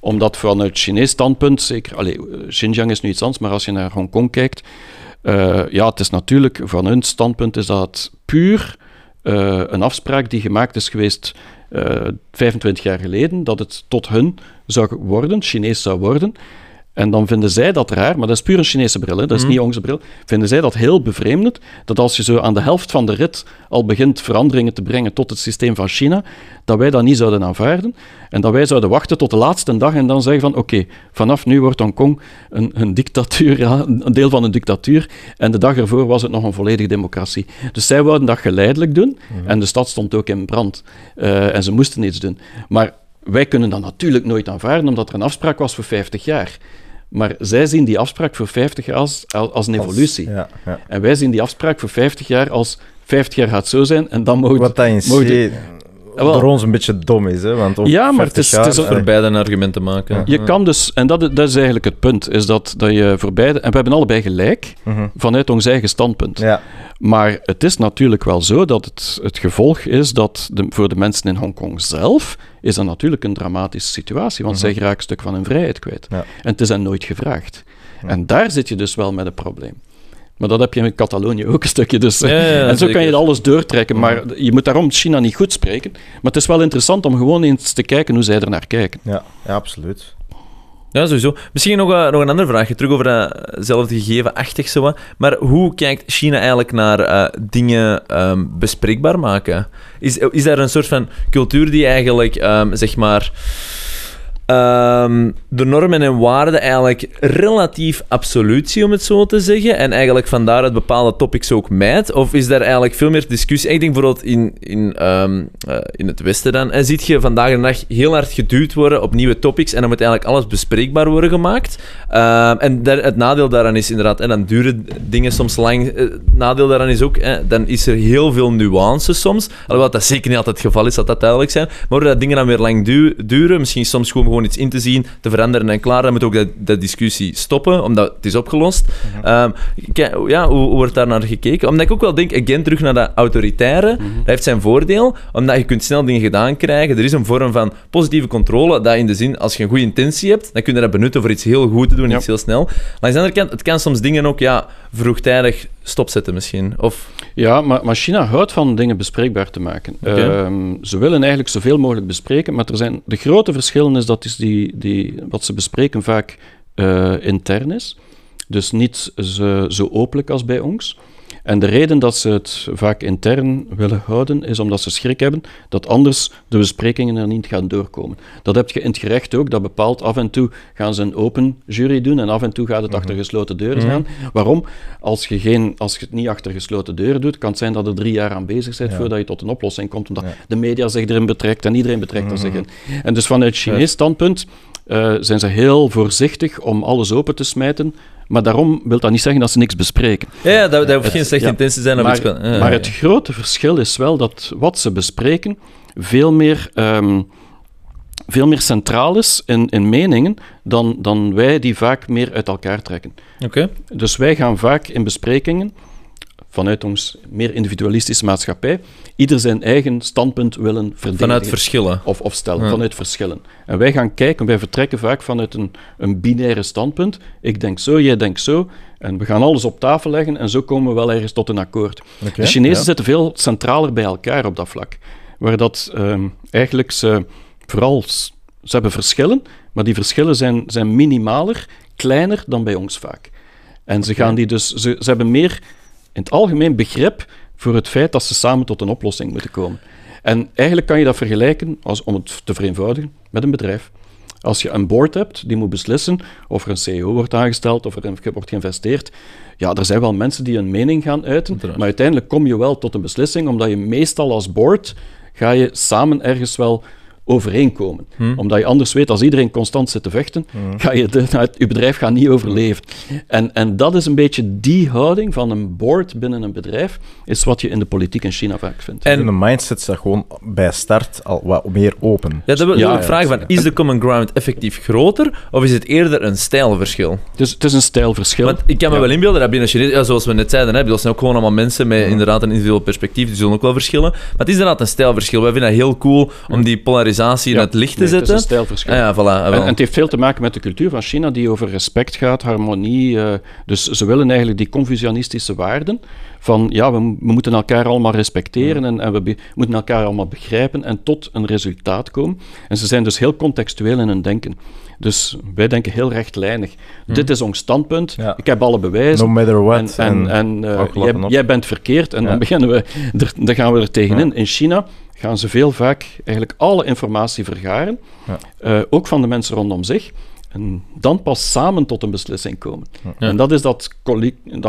Omdat vanuit Chinees standpunt, zeker, allee, Xinjiang is nu iets anders, maar als je naar Hongkong kijkt, eh, ja, het is natuurlijk, van hun standpunt is dat puur eh, een afspraak die gemaakt is geweest 25 jaar geleden, dat het tot hun zou worden, Chinees zou worden. En dan vinden zij dat raar, maar dat is puur een Chinese bril, hè, dat is Mhm. niet onze bril. Vinden zij dat heel bevreemdend, dat als je zo aan de helft van de rit al begint veranderingen te brengen tot het systeem van China, dat wij dat niet zouden aanvaarden. En dat wij zouden wachten tot de laatste dag en dan zeggen van oké, vanaf nu wordt Hongkong een, een dictatuur, ja, een deel van een dictatuur. En de dag ervoor was het nog een volledige democratie. Dus zij wouden dat geleidelijk doen. En de stad stond ook in brand. Eh, en ze moesten iets doen. Maar wij kunnen dat natuurlijk nooit aanvaarden, omdat er een afspraak was voor 50 jaar. Maar zij zien die afspraak voor 50 jaar als, als een evolutie. Ja, ja. En wij zien die afspraak voor 50 jaar als 50 jaar gaat zo zijn en dan mogen Wat dat in mogen- Door ons een beetje dom is, hè? Want Ja, maar het 50 is- het is jaar- ook Voor beide een argument te maken. Je kan dus, en dat, dat is eigenlijk het punt, is dat, dat je voor beide, en we hebben allebei gelijk mhm. vanuit ons eigen standpunt. Ja, Maar het is natuurlijk wel zo dat het, het gevolg is dat de, voor de mensen in Hongkong zelf is dat natuurlijk een dramatische situatie, want zij geraken een stuk van hun vrijheid kwijt. Ja. En het is hen nooit gevraagd. En daar zit je dus wel met een probleem. Maar dat heb je in Catalonië ook een stukje. Dus, Ja, ja, en zo kan je alles doortrekken. Maar je moet daarom China niet goed spreken. Maar het is wel interessant om gewoon eens te kijken hoe zij er naar kijken. ja, ja, absoluut. Ja, sowieso. Misschien nog, eh, nog een andere vraagje, terug over datzelfde gegeven-achtig zo. wat. Maar hoe kijkt China eigenlijk naar eh, dingen ehm, bespreekbaar maken? Is, is daar een soort van cultuur die eigenlijk, ehm, zeg maar... ehm, de normen en waarden eigenlijk relatief absoluut zie, om het zo te zeggen, en eigenlijk van daaruit bepaalde topics ook mijt? Of is daar eigenlijk veel meer discussie? Ik denk bijvoorbeeld in, in, ehm, eh, in het Westen dan, en ziet je vandaag de dag heel hard geduwd worden op nieuwe topics en dan moet eigenlijk alles bespreekbaar worden gemaakt. Ehm, en het nadeel daaraan is inderdaad, en dan duren dingen soms lang. Eh, Het nadeel daaraan is ook, dan is er heel veel nuance soms. Alhoewel dat zeker niet altijd het geval is, dat dat duidelijk zijn. Maar doordat dingen dan weer lang du- duren, misschien soms gewoon, gewoon iets in te zien, te veranderen en klaar, dan moet ook dat, dat discussie stoppen, omdat het is opgelost. Ehm, kijk, ja, hoe, hoe wordt daar naar gekeken? Omdat ik ook wel denk, again, terug naar dat autoritaire, dat heeft zijn voordeel, omdat je kunt snel dingen gedaan krijgen. Er is een vorm van positieve controle, dat in de zin, als je een goede intentie hebt, dan kun je dat benutten voor iets heel goed te doen, Ja. iets heel snel. Langs de andere kant, het kan soms dingen ook ja, vroegtijdig stopzetten misschien. Of, Ja, maar, maar China houdt van dingen bespreekbaar te maken. Ehm, ze willen eigenlijk zoveel mogelijk bespreken, maar er zijn, de grote verschillen is dat is die, die, wat ze bespreken vaak eh, intern is. Dus niet zo, zo openlijk als bij ons. En de reden dat ze het vaak intern willen houden, is omdat ze schrik hebben dat anders de besprekingen er niet gaan doorkomen. Dat heb je in het gerecht ook, dat bepaalt af en toe gaan ze een open jury doen en af en toe gaat het achter gesloten deuren gaan. Waarom? Als je, geen, als je het niet achter gesloten deuren doet, kan het zijn dat er drie jaar aan bezig bent voordat je tot een oplossing komt, omdat de media zich erin betrekt en iedereen betrekt er zich in. En dus vanuit Chinees standpunt eh, zijn ze heel voorzichtig om alles open te smijten, maar daarom wil dat niet zeggen dat ze niks bespreken. ja, dat, dat hoeft geen slechte ja. intentie te zijn. Of Maar, iets kan- ja, maar het grote verschil is wel dat wat ze bespreken veel meer, ehm, veel meer centraal is in, in meningen dan, dan wij die vaak meer uit elkaar trekken. Oké. Dus wij gaan vaak in besprekingen, vanuit ons meer individualistische maatschappij, ieder zijn eigen standpunt willen verdedigen. Vanuit verschillen. Of, of stellen, Ja. vanuit verschillen. En wij gaan kijken, wij vertrekken vaak vanuit een, een binaire standpunt. Ik denk zo, jij denkt zo. En we gaan alles op tafel leggen en zo komen we wel ergens tot een akkoord. De Chinezen ja. zitten veel centraler bij elkaar op dat vlak. Waar dat ehm, eigenlijk ze vooral... Ze hebben verschillen, maar die verschillen zijn, zijn minimaler, kleiner dan bij ons vaak. En ze, gaan die dus, ze, ze hebben meer in het algemeen begrip voor het feit dat ze samen tot een oplossing moeten komen. En eigenlijk kan je dat vergelijken, als, om het te vereenvoudigen, met een bedrijf. Als je een board hebt die moet beslissen of er een CEO wordt aangesteld of er in- wordt geïnvesteerd, ja, er zijn wel mensen die een mening gaan uiten, maar uiteindelijk kom je wel tot een beslissing, omdat je meestal als board ga je samen ergens wel overeenkomen. Omdat je anders weet, als iedereen constant zit te vechten, ga je, de, je bedrijf gaat niet overleven. En, en dat is een beetje die houding van een board binnen een bedrijf, is wat je in de politiek in China vaak vindt. En- de mindset staat gewoon bij start al wat meer open. Ja, dat wil Ja, ik ja, vragen van, is de common ground effectief groter, of is het eerder een stijlverschil? Dus het is een stijlverschil. Want ik kan me Ja. wel inbeelden dat binnen Chinees, ja, zoals we net zeiden, hè, dat zijn ook gewoon allemaal mensen met inderdaad een individueel perspectief, die zullen ook wel verschillen. Maar het is inderdaad een stijlverschil. Wij vinden het heel cool om die polarisatie in Ja, het licht te nee, Het is zetten. een stijlverschil. Ah, ja, voilà. En, het heeft veel te maken met de cultuur van China, die over respect gaat, harmonie. eh, dus ze willen eigenlijk die confucianistische waarden van ja, we, mo- we moeten elkaar allemaal respecteren en, en we be- moeten elkaar allemaal begrijpen en tot een resultaat komen. En ze zijn dus heel contextueel in hun denken. Dus wij denken heel rechtlijnig. Dit is ons standpunt, Ja. ik heb alle bewijzen. No matter what. En, en, en eh, jij, bent verkeerd en Ja. dan beginnen we, er, dan gaan we er tegenin. In China gaan ze veel vaak eigenlijk alle informatie vergaren, Ja. eh, ook van de mensen rondom zich, en dan pas samen tot een beslissing komen. Ja. En dat is dat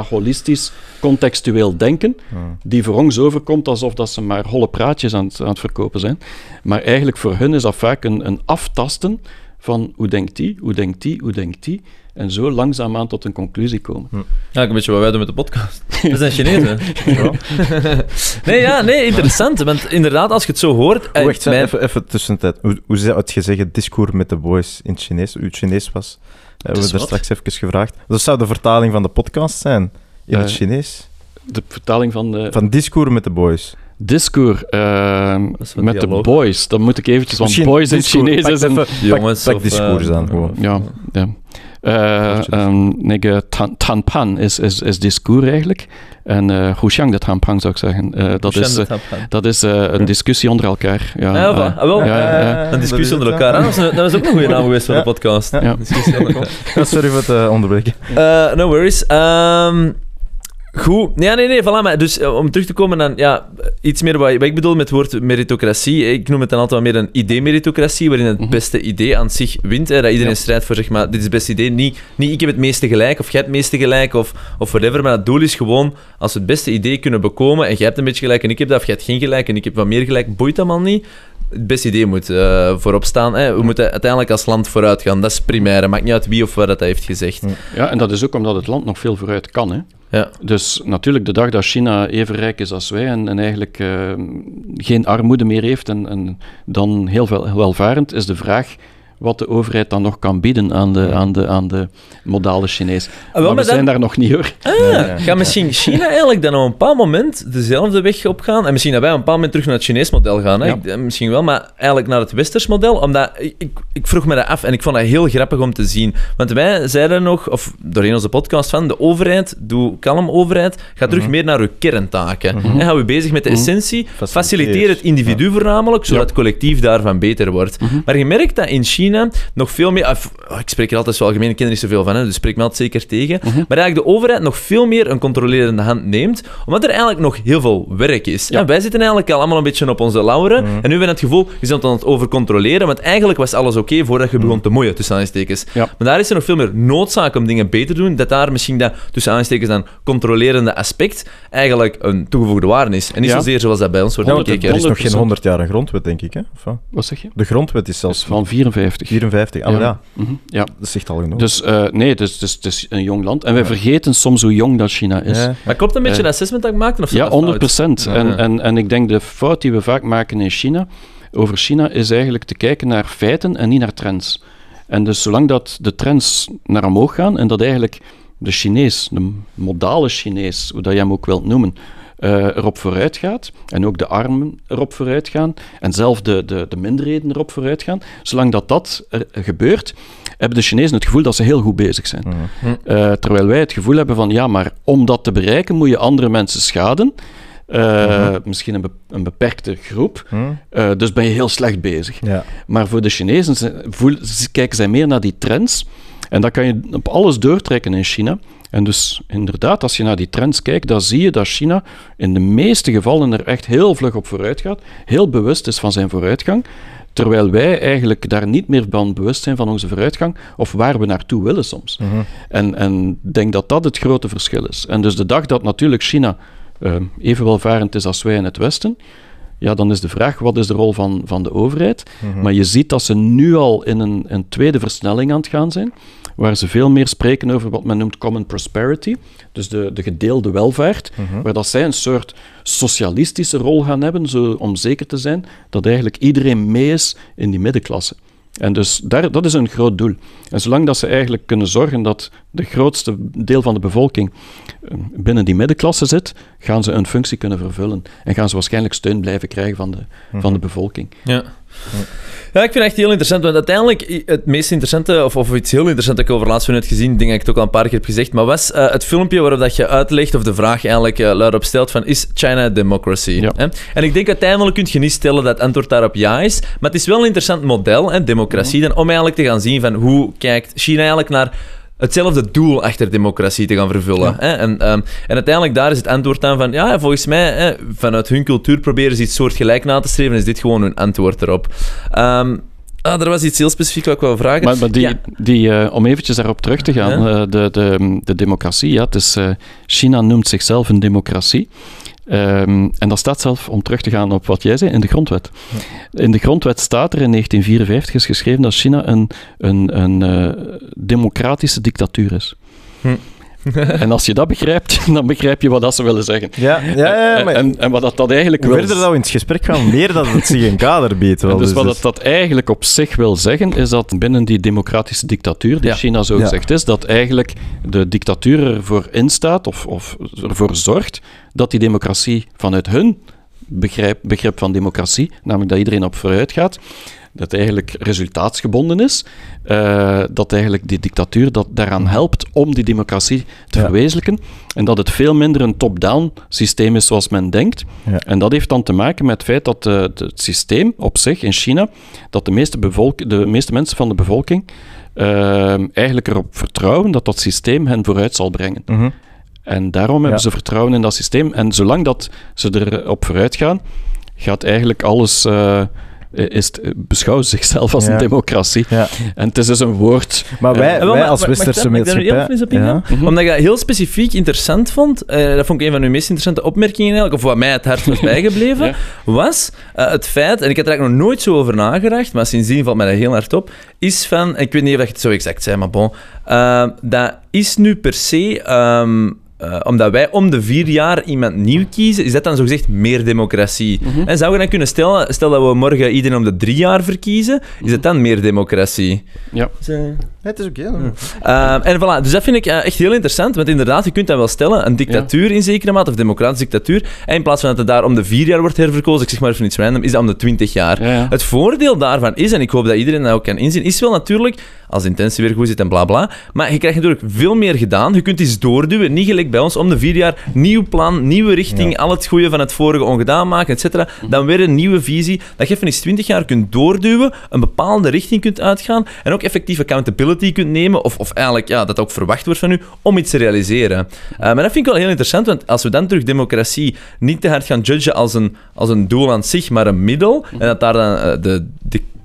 holistisch, contextueel denken, die voor ons overkomt alsof dat ze maar holle praatjes aan het, aan het verkopen zijn. Maar eigenlijk voor hun is dat vaak een, een aftasten van hoe denkt die, hoe denkt die, hoe denkt die, en zo langzaamaan tot een conclusie komen. Ja, een beetje wat wij doen met de podcast. We zijn Chinezen. nee, ja, nee, interessant. Want inderdaad, als je het zo hoort... eh, Wacht, mijn- even, even tussentijd. Hoe, hoe zou het je zeggen, discours met de boys in het Chinees? Uw Chinees was? Hebben we is daar wat? straks even gevraagd. Dat zou de vertaling van de podcast zijn in het Eh, Chinees. De vertaling van de Van discours met de boys. Discours ehm, met de boys. Dan moet ik eventjes, want Misschien boys in. Chinees is een... Jongens, pak, discours eh, dan gewoon. Ja, ja. Eh, ehm, tan, tanpan is, is, is discours eigenlijk. En uh, Huxiang de tanpan zou ik zeggen. Eh, dat is, dat is eh, een discussie onder elkaar. Ja. Ah, wel. ja, ja. Een discussie dat onder elkaar. Ah, dat, is, dat is ook een goede naam geweest voor Ja. de podcast. Ja. Discussie onder elkaar. Sorry voor het onderbreken. Eh, no worries. Ehm, Goed. Ja, nee, nee, voilà. Maar dus eh, om terug te komen aan ja, iets meer wat, wat ik bedoel met het woord meritocratie. Ik noem het dan altijd wel meer een idee-meritocratie, waarin het beste idee aan zich wint. Hè, dat iedereen strijdt voor, zeg maar, dit is het beste idee. Niet, niet ik heb het meeste gelijk, of jij hebt het meeste gelijk, of, of whatever. Maar het doel is gewoon, als we het beste idee kunnen bekomen, en jij hebt een beetje gelijk en ik heb dat, of jij hebt geen gelijk en ik heb wat meer gelijk, boeit allemaal niet. Het beste idee moet eh, voorop staan. Hè. We moeten uiteindelijk als land vooruit gaan. Dat is primair. Maakt niet uit wie of wat dat heeft gezegd. Ja, en dat is ook omdat het land nog veel vooruit kan. Hè. Ja. Dus natuurlijk, de dag dat China even rijk is als wij en, en eigenlijk eh, geen armoede meer heeft en, en dan heel veel welvarend, is de vraag wat de overheid dan nog kan bieden aan de, aan de, aan de modale Chinees. maar we dan- zijn daar nog niet hoor. Ah, Gaat misschien China eigenlijk dan op een bepaald moment dezelfde weg op gaan? En misschien dat wij op een bepaald moment terug naar het Chinees model gaan. Hè? Ja. Eh, misschien wel, maar eigenlijk naar het Westers model. Omdat ik, ik, vroeg me dat af en ik vond dat heel grappig om te zien. Want wij zeiden nog, of doorheen onze podcast van, de overheid, doe kalm overheid, ga terug meer naar uw kerntaken. En hou je bezig met de essentie. Faciliteer het individu voornamelijk, zodat het collectief daarvan beter wordt. Maar je merkt dat in China nog veel meer... af- oh, ik spreek er altijd zo algemeen, ik ken er niet zoveel van, hè, dus spreek me altijd zeker tegen. Maar eigenlijk de overheid nog veel meer een controlerende hand neemt, omdat er eigenlijk nog heel veel werk is. Ja. wij zitten eigenlijk al allemaal een beetje op onze lauren. En nu hebben we het gevoel, je bent aan het overcontroleren, want eigenlijk was alles oké voordat je begon te moeien, tussen aanstekens. Ja. Maar daar is er nog veel meer noodzaak om dingen beter te doen, dat daar misschien dat, tussen aanstekens dan, controlerende aspect eigenlijk een toegevoegde waarde is. En niet Ja. zozeer zoals dat bij ons wordt bekeken. er is nog geen 100%. 100 jaar een grondwet, denk ik. Hè? Of wat? Zeg je? De grondwet is zelfs van 54. 54. Ah, ja. Mhm, ja. dat zegt al genoeg. Dus eh, nee, het is, het, is, het is een jong land. En wij vergeten soms hoe jong dat China is. Ja. Maar klopt een beetje Eh, dat assessment dat ik maakte? Of Ja, dat fout? 100 procent. Ja. En, en, en ik denk de fout die we vaak maken in China, over China, is eigenlijk te kijken naar feiten en niet naar trends. En dus zolang dat de trends naar omhoog gaan en dat eigenlijk de Chinees, de modale Chinees, hoe dat je hem ook wilt noemen, eh, erop vooruit gaat, en ook de armen erop vooruit gaan, en zelf de, de, de minderheden erop vooruit gaan, zolang dat dat er gebeurt, hebben de Chinezen het gevoel dat ze heel goed bezig zijn. Eh, terwijl wij het gevoel hebben van, ja, maar om dat te bereiken moet je andere mensen schaden, Eh, misschien een, be- een beperkte groep, Hm? Eh, dus ben je heel slecht bezig. Ja. Maar voor de Chinezen voel, kijken zij meer naar die trends. En dat kan je op alles doortrekken in China. En dus inderdaad, als je naar die trends kijkt, dan zie je dat China in de meeste gevallen er echt heel vlug op vooruit gaat, heel bewust is van zijn vooruitgang, terwijl wij eigenlijk daar niet meer van bewust zijn van onze vooruitgang of waar we naartoe willen soms. En en ik denk dat dat het grote verschil is. En dus de dag dat natuurlijk China eh, even welvarend is als wij in het Westen, ja, dan is de vraag, wat is de rol van, van de overheid? Maar je ziet dat ze nu al in een, een tweede versnelling aan het gaan zijn, waar ze veel meer spreken over wat men noemt common prosperity, dus de, de gedeelde welvaart, waar dat zij een soort socialistische rol gaan hebben, zo, om zeker te zijn dat eigenlijk iedereen mee is in die middenklasse. En dus daar, dat is een groot doel. En zolang dat ze eigenlijk kunnen zorgen dat de grootste deel van de bevolking eh, binnen die middenklasse zit, gaan ze een functie kunnen vervullen. En gaan ze waarschijnlijk steun blijven krijgen van de, van de bevolking. Ja. Ja, ik vind het echt heel interessant, want uiteindelijk het meest interessante, of, of iets heel interessants dat ik over laatst heb gezien, denk dat ik het ook al een paar keer heb gezegd, maar was eh, het filmpje waarop dat je uitlegt, of de vraag eigenlijk uh, luidop stelt van, is China democracy? Ja. Hè? En ik denk uiteindelijk kun je niet stellen dat het antwoord daarop ja is, maar het is wel een interessant model, hè, democratie, dan, om eigenlijk te gaan zien van hoe kijkt China eigenlijk naar hetzelfde doel achter democratie te gaan vervullen. Hè? En, um, en uiteindelijk daar is het antwoord aan van, ja, volgens mij, hè, vanuit hun cultuur proberen ze iets soortgelijk na te streven, is dit gewoon hun antwoord erop. Um, Ah, er was iets heel specifiek wat ik wil vragen. Maar, maar die, ja. die, uh, om eventjes daarop terug te gaan, ja. uh, de, de, de democratie, ja, het is, uh, China noemt zichzelf een democratie. Um, en dat staat zelf, om terug te gaan op wat jij zei, in de grondwet. Ja. In de grondwet staat er in 1954 is geschreven dat China een, een, een uh, democratische dictatuur is. Hm. en als je dat begrijpt, dan begrijp je wat dat ze willen zeggen. Ja, ja, ja maar... en, en wat dat, dat eigenlijk Hoe wil... verder dat we in het gesprek gaan, meer dat het zich een kader biedt. Wel. dus, Dus wat dat, dat eigenlijk op zich wil zeggen, is dat binnen die democratische dictatuur, die Ja. China zo gezegd is, dat eigenlijk de dictatuur ervoor instaat, of, of ervoor zorgt, dat die democratie vanuit hun begrip, begrip van democratie, namelijk dat iedereen op vooruit gaat, dat eigenlijk resultaatsgebonden is, uh, dat eigenlijk die dictatuur dat daaraan helpt om die democratie te Ja. verwezenlijken, en dat het veel minder een top-down systeem is zoals men denkt. Ja. En dat heeft dan te maken met het feit dat uh, het systeem op zich in China, dat de meeste, bevolk de meeste mensen van de bevolking uh, eigenlijk erop vertrouwen dat dat systeem hen vooruit zal brengen. Mhm. En daarom hebben ze vertrouwen in dat systeem. En zolang dat ze erop vooruit gaan, gaat eigenlijk alles... eh, is beschouwen ze zichzelf als Ja. een democratie. Ja. En het is dus een woord... Maar wij, Eh, wij maar- als westerse mag ik daar- ik eens op? Ja. Mhm. Omdat ik dat heel specifiek interessant vond, eh, dat vond ik een van uw meest interessante opmerkingen eigenlijk, of wat mij het hart was bijgebleven, Ja. was eh, het feit, en ik had er eigenlijk nog nooit zo over nagedacht, maar sindsdien valt mij dat heel hard op, is van, ik weet niet of je het zo exact zei, maar bon, eh, dat is nu per se... ehm, eh, omdat wij om de vier jaar iemand nieuw kiezen, is dat dan zogezegd meer democratie. Mhm. En zou je dan kunnen stellen, stel dat we morgen iedereen om de drie jaar verkiezen, is het dan meer democratie? Ja. Het is oké. Ehm, en voilà, dus dat vind ik eh, echt heel interessant, want inderdaad, je kunt dat wel stellen, een dictatuur in zekere mate, of democratische dictatuur, en in plaats van dat het daar om de vier jaar wordt herverkozen, ik zeg maar even iets random, is dat om de twintig jaar. Ja, ja. Het voordeel daarvan is, en ik hoop dat iedereen dat ook kan inzien, is wel natuurlijk, als de intentie weer goed zit en bla bla, maar je krijgt natuurlijk veel meer gedaan. Je kunt iets doorduwen, niet gelijk bij ons, om de vier jaar nieuw plan, nieuwe richting, al het goede van het vorige ongedaan maken, et cetera. Dan weer een nieuwe visie, dat je even eens twintig jaar kunt doorduwen, een bepaalde richting kunt uitgaan en ook effectief accountability kunt nemen, of, of eigenlijk ja, dat ook verwacht wordt van u, om iets te realiseren. Eh, maar dat vind ik wel heel interessant, want als we dan terug democratie niet te hard gaan judgen als een, als een doel aan zich, maar een middel, en dat daar dan eh, de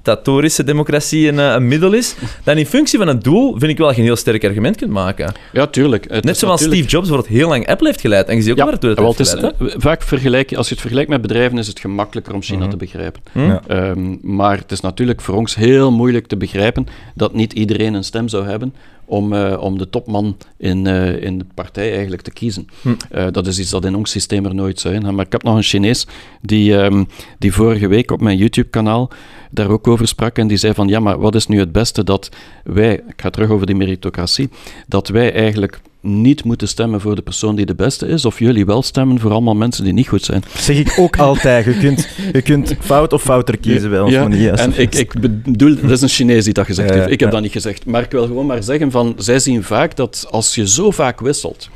dictatorische democratie een, eh, een middel is, dan in functie van het doel vind ik wel dat je een heel sterk argument kunt maken. Ja, tuurlijk. Het Net zoals natuurlijk- Steve Jobs bijvoorbeeld heel lang Apple heeft geleid, en je ziet ook Ja, heeft het is, hè? eh, vaak vergelijk, als je het vergelijkt met bedrijven, is het gemakkelijker om China te begrijpen. Hm? Ja. Ehm, maar het is natuurlijk voor ons heel moeilijk te begrijpen dat niet iedereen een stem zou hebben om, eh, om de topman in, eh, in de partij eigenlijk te kiezen. Hm. Eh, dat is iets dat in ons systeem er nooit zou zijn. Maar ik heb nog een Chinees die, ehm, die vorige week op mijn YouTube-kanaal daar ook over sprak en die zei van ja, maar wat is nu het beste dat wij, ik ga terug over die meritocratie, dat wij eigenlijk niet moeten stemmen voor de persoon die de beste is, of jullie wel stemmen voor allemaal mensen die niet goed zijn. Zeg ik ook altijd. Je kunt, je kunt fout of fouter kiezen bij ons, Ja, niet en ik, ik bedoel, dat is een Chinees die dat gezegd Ja, heeft. Ik heb dat niet gezegd. Maar ik wil gewoon maar zeggen van, zij zien vaak dat als je zo vaak wisselt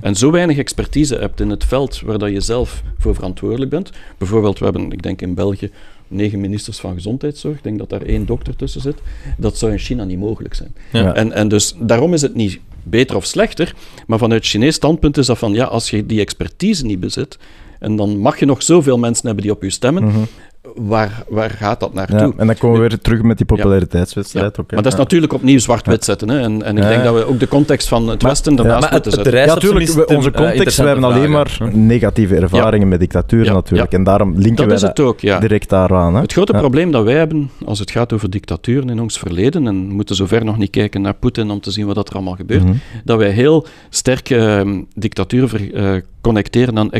en zo weinig expertise hebt in het veld waar dat je zelf voor verantwoordelijk bent. Bijvoorbeeld, we hebben, ik denk in België, negen ministers van gezondheidszorg. Ik denk dat daar één dokter tussen zit. Dat zou in China niet mogelijk zijn. Ja. En, en dus daarom is het niet beter of slechter, maar vanuit Chinees standpunt is dat van, ja, als je die expertise niet bezit, en dan mag je nog zoveel mensen hebben die op je stemmen, Mhm. Waar, waar gaat dat naartoe? Ja, en dan komen we weer terug met die populariteitswedstrijd. ook, hè. Maar dat is Ja. natuurlijk opnieuw zwart-wit zetten. Hè? En, en ik Ja, denk ja. dat we ook de context van het Westen ja, daarnaast Maar moeten het zetten. Ja, natuurlijk. Onze eh, context, we hebben alleen maar negatieve ervaringen met dictatuur Ja, natuurlijk. ja. En daarom linken Dat wij is dat het ook, ja. direct daaraan. Hè. Het grote Ja. probleem dat wij hebben als het gaat over dictaturen in ons verleden, en we moeten zover nog niet kijken naar Poetin om te zien wat dat er allemaal gebeurt, Mhm. dat wij heel sterk eh, dictaturen ver- eh, connecteren aan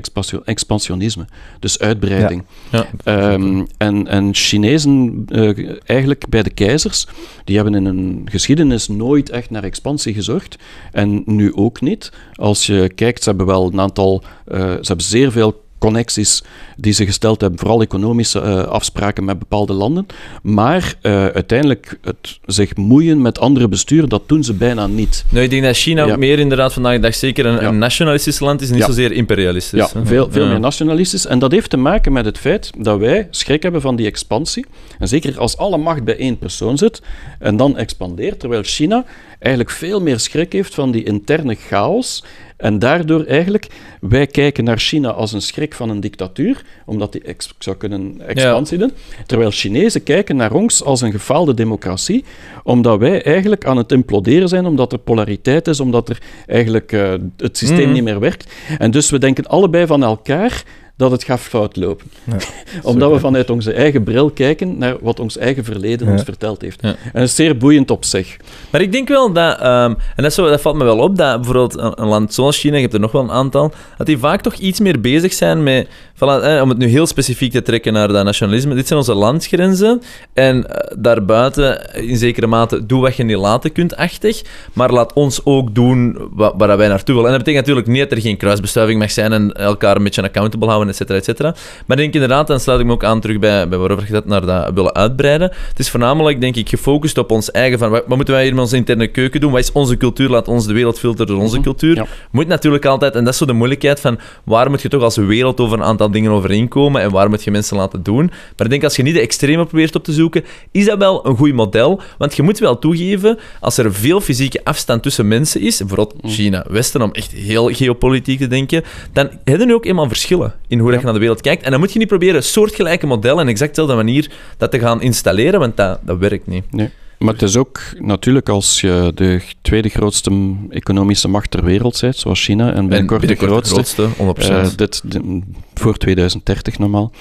expansionisme, dus uitbreiding. Ja. Ehm, en, en Chinezen, eh, eigenlijk bij de keizers, die hebben in hun geschiedenis nooit echt naar expansie gezorgd. En nu ook niet. Als je kijkt, ze hebben wel een aantal, eh, ze hebben zeer veel connecties die ze gesteld hebben, vooral economische eh, afspraken met bepaalde landen. Maar eh, uiteindelijk het zich moeien met andere besturen, dat doen ze bijna niet. Nou, ik denk dat China Ja. meer inderdaad vandaag de dag zeker een, Ja. een nationalistisch land is en niet Ja. zozeer imperialistisch. Ja, veel, veel meer nationalistisch. En dat heeft te maken met het feit dat wij schrik hebben van die expansie. En zeker als alle macht bij één persoon zit en dan expandeert, terwijl China eigenlijk veel meer schrik heeft van die interne chaos. En daardoor eigenlijk, wij kijken naar China als een schrik van een dictatuur, omdat die zou kunnen expansie doen. Terwijl Chinezen kijken naar ons als een gefaalde democratie, omdat wij eigenlijk aan het imploderen zijn, omdat er polariteit is, omdat er eigenlijk eh, het systeem Mhm. niet meer werkt. En dus we denken allebei van elkaar dat het gaat fout lopen. Ja. Omdat we vanuit onze eigen bril kijken naar wat ons eigen verleden Ja. ons verteld heeft. Ja. En dat is zeer boeiend op zich. Maar ik denk wel dat, ehm, en dat, zo, dat valt me wel op, dat bijvoorbeeld een, een land zoals China, je hebt er nog wel een aantal, dat die vaak toch iets meer bezig zijn met, voilà, eh, om het nu heel specifiek te trekken naar dat nationalisme, dit zijn onze landsgrenzen en eh, daarbuiten in zekere mate doe wat je niet laten kunt, achtig, maar laat ons ook doen wa- waar wij naartoe willen. En dat betekent natuurlijk niet dat er geen kruisbestuiving mag zijn en elkaar een beetje accountable houden, et cetera, et cetera. Maar ik denk inderdaad, dan sluit ik me ook aan terug bij, bij waarover je dat naar dat willen uitbreiden. Het is voornamelijk, denk ik, gefocust op ons eigen van wat, wat moeten wij hier met onze interne keuken doen? Wat is onze cultuur? Laat ons de wereld filteren door onze cultuur. Ja. Moet natuurlijk altijd, en dat is zo de moeilijkheid van waar moet je toch als wereld over een aantal dingen overeenkomen en waar moet je mensen laten doen. Maar ik denk als je niet de extreme probeert op te zoeken, is dat wel een goed model. Want je moet wel toegeven, als er veel fysieke afstand tussen mensen is, bijvoorbeeld China, Westen, om echt heel geopolitiek te denken, dan hebben nu ook eenmaal verschillen in hoe dat je naar de wereld kijkt. En dan moet je niet proberen soortgelijke modellen en exact dezelfde manier dat te gaan installeren, want dat, dat werkt niet. Nee. Maar het is ook natuurlijk als je de tweede grootste economische macht ter wereld bent, zoals China, en binnenkort, de grootste, 100%. eh, dit, de- voor 2030 normaal,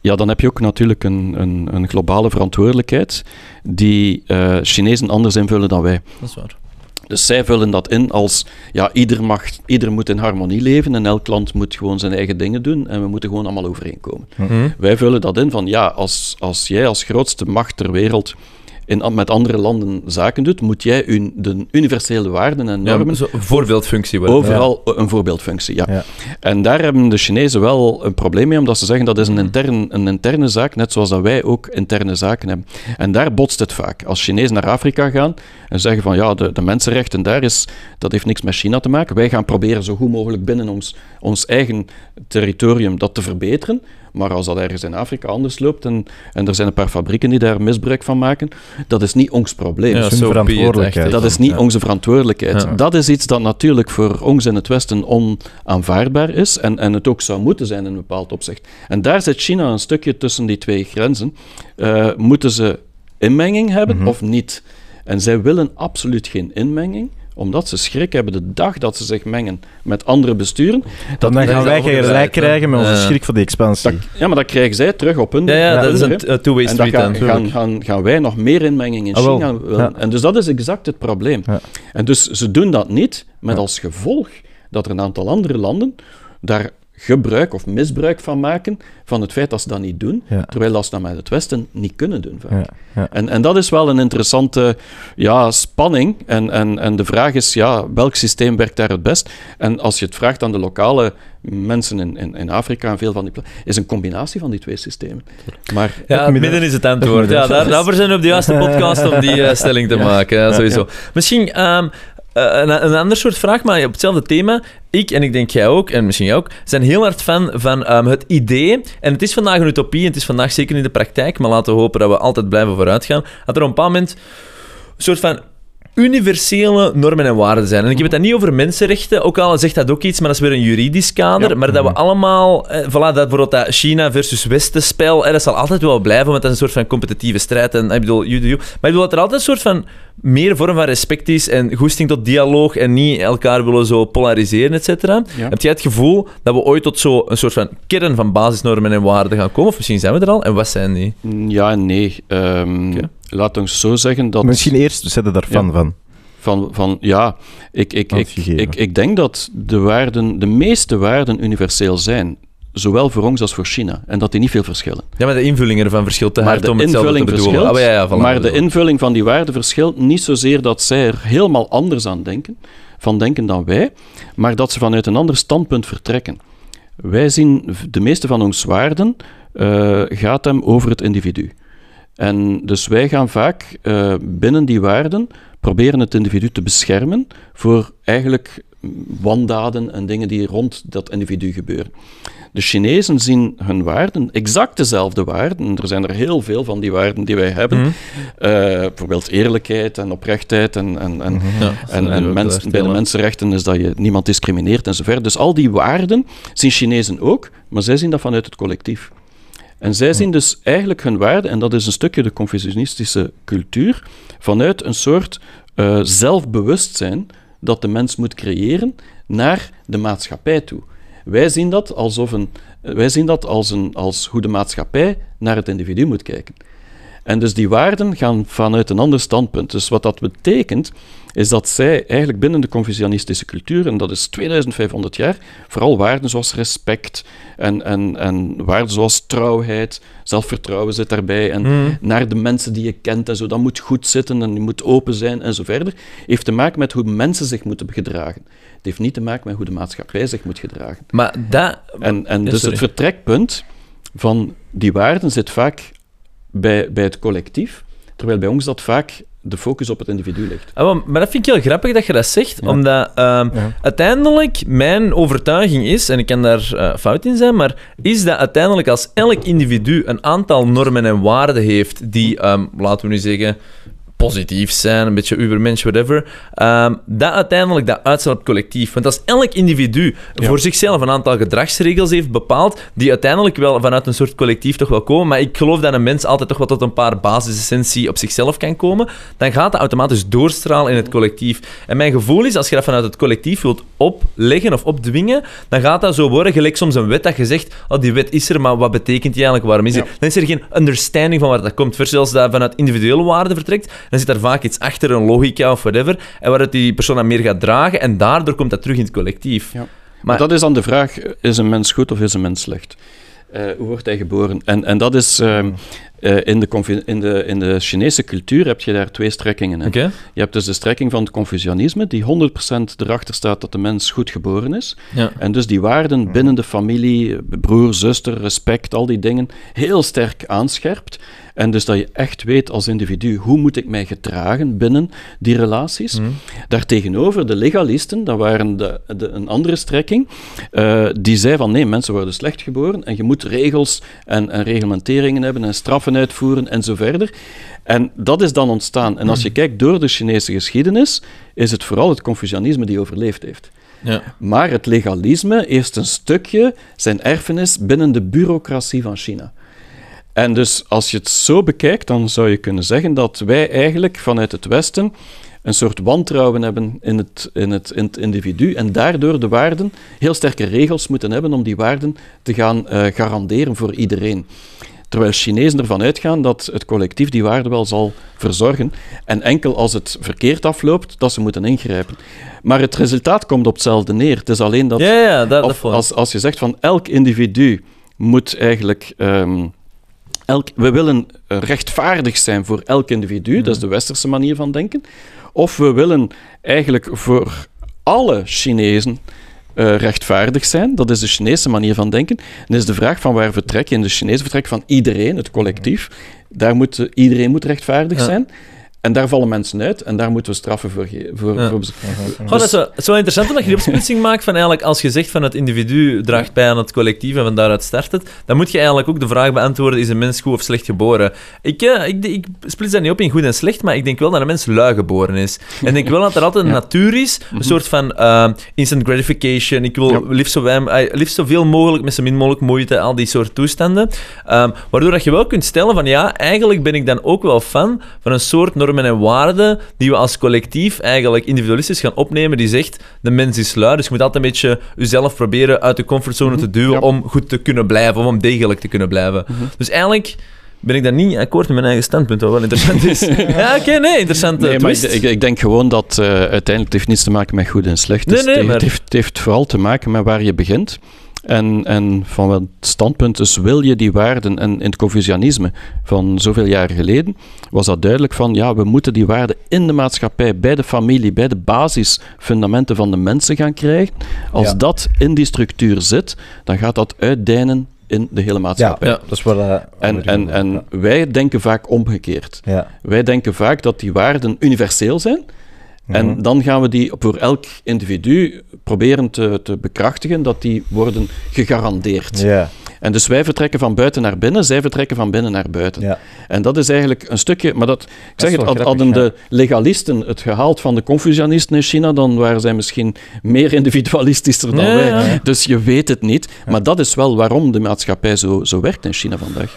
ja, dan heb je ook natuurlijk een, een, een globale verantwoordelijkheid die eh, Chinezen anders invullen dan wij. dat is waar. Dus zij vullen dat in als, ja, ieder, mag, ieder moet in harmonie leven en elk land moet gewoon zijn eigen dingen doen en we moeten gewoon allemaal overeenkomen. Mhm. Wij vullen dat in van, ja, als, als jij als grootste macht ter wereld in, met andere landen zaken doet, moet jij un, de universele waarden en Ja, normen zo een voorbeeldfunctie worden. overal een voorbeeldfunctie. Ja. Ja. En daar hebben de Chinezen wel een probleem mee, omdat ze zeggen dat is een, intern, een interne zaak, net zoals dat wij ook interne zaken hebben. En daar botst het vaak. Als Chinezen naar Afrika gaan en zeggen van ja, de, de mensenrechten daar is, dat heeft niks met China te maken. Wij gaan proberen zo goed mogelijk binnen ons, ons eigen territorium dat te verbeteren. Maar als dat ergens in Afrika anders loopt en, en er zijn een paar fabrieken die daar misbruik van maken, dat is niet ons probleem. Ja, Dat is hun verantwoordelijkheid. Dat is niet Ja. onze verantwoordelijkheid. Ja. Dat is iets dat natuurlijk voor ons in het Westen onaanvaardbaar is en, en het ook zou moeten zijn in een bepaald opzicht. En daar zit China een stukje tussen die twee grenzen. Eh, moeten ze inmenging hebben Mhm. of niet? En zij willen absoluut geen inmenging, omdat ze schrik hebben de dag dat ze zich mengen met andere besturen. Dan, gaan wij overgezaaid, gelijk krijgen met onze Ja. schrik voor die expansie. Dat, ja, maar dat krijgen zij terug op hun Ja, ja, dat is een two-way En dan street dan. gaan, gaan, gaan, gaan wij nog meer inmenging in Ah. China willen. Ja. En dus dat is exact het probleem. Ja. En dus ze doen dat niet, met Ja. als gevolg dat er een aantal andere landen daar gebruik of misbruik van maken van het feit dat ze dat niet doen, Ja. terwijl dat ze dat met het Westen niet kunnen doen. vaak. Ja, ja. En, en dat is wel een interessante ja, spanning. En, en, en de vraag is, ja, welk systeem werkt daar het best? En als je het vraagt aan de lokale mensen in, in, in Afrika en veel van die is een combinatie van die twee systemen. Maar Ja, het midden is het antwoord. Ja, daar, daarvoor zijn we op de juiste podcast om die eh, stelling te maken. Ja, sowieso. Misschien ehm, eh, een, een ander soort vraag, maar op hetzelfde thema. Ik, en ik denk jij ook, en misschien jij ook, zijn heel hard fan van ehm, het idee. En het is vandaag een utopie, en het is vandaag zeker niet de praktijk, maar laten we hopen dat we altijd blijven vooruitgaan. Dat er op een bepaald moment een soort van universele normen en waarden zijn. En ik heb het dan niet over mensenrechten, ook al zegt dat ook iets, maar dat is weer een juridisch kader. Ja. Maar dat we allemaal, eh, voilà, dat bijvoorbeeld dat China versus Westen spel, eh, dat zal altijd wel blijven, want dat is een soort van competitieve strijd. En ik bedoel, you do you. Maar ik bedoel dat er altijd een soort van meer vorm van respect is en goesting tot dialoog en niet elkaar willen zo polariseren, et cetera. Ja. Heb jij het gevoel dat we ooit tot zo een soort van kern van basisnormen en waarden gaan komen? Of misschien zijn we er al? En wat zijn die? ja en nee. Ehm. Laat ons zo zeggen dat... Misschien eerst zetten daar fan Ja. van. Van, van ja, ik, ik, ik, ik, ik denk dat de waarden, de meeste waarden universeel zijn. Zowel voor ons als voor China. En dat die niet veel verschillen. Ja, maar de invulling ervan verschilt te Maar hard de om hetzelfde te invulling bedoelen. verschilt. Ah, ja, ja, voilà, maar de invulling van die waarden verschilt niet zozeer dat zij er helemaal anders aan denken, van denken dan wij, maar dat ze vanuit een ander standpunt vertrekken. Wij zien, de meeste van ons waarden eh, gaat hem over het individu. En dus wij gaan vaak eh, binnen die waarden proberen het individu te beschermen voor eigenlijk wandaden en dingen die rond dat individu gebeuren. De Chinezen zien hun waarden, exact dezelfde waarden. Er zijn er heel veel van die waarden die wij hebben. Mhm. Eh, bijvoorbeeld eerlijkheid en oprechtheid. En, en, en, Ja, dat en, mens- bij de mensenrechten is dat je niemand discrimineert enzovoort. Dus al die waarden zien Chinezen ook, maar zij zien dat vanuit het collectief. En zij zien dus eigenlijk hun waarde, en dat is een stukje de Confucianistische cultuur, vanuit een soort eh, zelfbewustzijn dat de mens moet creëren naar de maatschappij toe. Wij zien dat, alsof een, wij zien dat als, een, als hoe de maatschappij naar het individu moet kijken. En dus die waarden gaan vanuit een ander standpunt. Dus wat dat betekent, is dat zij eigenlijk binnen de Confucianistische cultuur, en dat is 2500 jaar, vooral waarden zoals respect en, en, en waarden zoals trouwheid, zelfvertrouwen zit daarbij, en Hmm. naar de mensen die je kent en zo, dat moet goed zitten en je moet open zijn en zo verder, heeft te maken met hoe mensen zich moeten gedragen. Het heeft niet te maken met hoe de maatschappij zich moet gedragen. Maar dat... En, en dus sorry. het vertrekpunt van die waarden zit vaak bij, bij het collectief, terwijl bij ons dat vaak de focus op het individu ligt. Ah, maar dat vind ik heel grappig dat je dat zegt, Ja. omdat ehm, Ja. uiteindelijk mijn overtuiging is, en ik kan daar eh, fout in zijn, maar is dat uiteindelijk als elk individu een aantal normen en waarden heeft die, ehm, laten we nu zeggen, positief zijn, een beetje ubermensch, whatever, ehm, dat uiteindelijk dat uitzet op het collectief. Want als elk individu voor zichzelf een aantal gedragsregels heeft bepaald, die uiteindelijk wel vanuit een soort collectief toch wel komen, maar ik geloof dat een mens altijd toch wel tot een paar basisessentie op zichzelf kan komen, dan gaat dat automatisch doorstralen in het collectief. En mijn gevoel is, als je dat vanuit het collectief wilt opleggen of opdwingen, dan gaat dat zo worden, gelijk soms een wet dat je zegt, oh, die wet is er, maar wat betekent die eigenlijk, waarom is die? Dan is er geen understanding van waar dat komt. Versus als dat vanuit individuele waarden vertrekt, dan zit daar vaak iets achter, een logica of whatever, en waar die persoon aan meer gaat dragen, en daardoor komt dat terug in het collectief. Ja. Maar Maar- dat is dan de vraag, is een mens goed of is een mens slecht? Eh, hoe wordt hij geboren? En, en dat is... ehm, eh, in, de in, de, in de Chinese cultuur heb je daar twee strekkingen in. Je hebt dus de strekking van het Confucianisme, die 100% erachter staat dat de mens goed geboren is. Ja. En dus die waarden binnen de familie, broer, zuster, respect, al die dingen, heel sterk aanscherpt. En dus dat je echt weet als individu, hoe moet ik mij gedragen binnen die relaties. Daartegenover, de legalisten, dat waren de, de, een andere strekking, eh, die zei van nee, mensen worden slecht geboren en je moet regels en, en reglementeringen hebben en straffen uitvoeren en zo verder. En dat is dan ontstaan. En als je kijkt door de Chinese geschiedenis, is het vooral het Confucianisme die overleefd heeft. Ja. Maar het legalisme heeft een stukje zijn erfenis binnen de bureaucratie van China. En dus als je het zo bekijkt, dan zou je kunnen zeggen dat wij eigenlijk vanuit het Westen een soort wantrouwen hebben in het, in het, in het individu en daardoor de waarden heel sterke regels moeten hebben om die waarden te gaan eh, garanderen voor iedereen. Terwijl Chinezen ervan uitgaan dat het collectief die waarde wel zal verzorgen en enkel als het verkeerd afloopt, dat ze moeten ingrijpen. Maar het resultaat komt op hetzelfde neer. Het is alleen dat Ja, ja, dat, of als, als je zegt van elk individu moet eigenlijk. ehm, elk, we willen rechtvaardig zijn voor elk individu, dat is de westerse manier van denken. Of we willen eigenlijk voor alle Chinezen eh, rechtvaardig zijn, dat is de Chinese manier van denken. Dan is de vraag van waar vertrek je? In de Chinese vertrek van iedereen, het collectief. Daar moet, iedereen moet rechtvaardig Ja. En daar vallen mensen uit en daar moeten we straffen voor. ge- voor, Ja. voor Goh, dat is wel, het is wel interessant omdat je die opsplitsing maakt van eigenlijk als je zegt van het individu draagt bij aan het collectief en van daaruit start het, dan moet je eigenlijk ook de vraag beantwoorden, is een mens goed of slecht geboren? Ik, eh, ik, ik splits dat niet op in goed en slecht, maar ik denk wel dat een mens lui geboren is. En ik denk wel dat er altijd een natuur is, een soort van eh, instant gratification, ik wil Ja. liefst, zo eh, liefst zoveel mogelijk met zo min mogelijk moeite, al die soort toestanden. Ehm, waardoor dat je wel kunt stellen van ja, eigenlijk ben ik dan ook wel fan van een soort normen en waarden die we als collectief eigenlijk individualistisch gaan opnemen, die zegt, de mens is lui, dus je moet altijd een beetje jezelf proberen uit de comfortzone te duwen Ja. om goed te kunnen blijven, om degelijk te kunnen blijven. Dus eigenlijk ben ik dan niet akkoord met mijn eigen standpunt, wat wel interessant is. ja, oké, nee, interessante Nee, maar ik, ik, denk gewoon dat eh, uiteindelijk het heeft niets te maken met goed en slecht. Nee, nee, het, maar- heeft, het heeft vooral te maken met waar je begint. En, en van wat standpunt, dus wil je die waarden, en in het Confucianisme van zoveel jaren geleden, was dat duidelijk van, ja, we moeten die waarden in de maatschappij, bij de familie, bij de basisfundamenten van de mensen gaan krijgen. Als Ja. dat in die structuur zit, dan gaat dat uitdijnen in de hele maatschappij. Ja. dat is wel... eh, En, en, en wij denken vaak omgekeerd. Ja. Wij denken vaak dat die waarden universeel zijn. En Mhm. dan gaan we die voor elk individu proberen te, te bekrachtigen dat die worden gegarandeerd. Ja. En dus wij vertrekken van buiten naar binnen, zij vertrekken van binnen naar buiten. Ja. En dat is eigenlijk een stukje, maar dat, ik zeg het, grappig, hadden de legalisten het gehaald van de Confucianisten in China, dan waren zij misschien meer individualistischer dan Ja, wij. ja. Dus je weet het niet. Maar dat is wel waarom de maatschappij zo, zo werkt in China vandaag.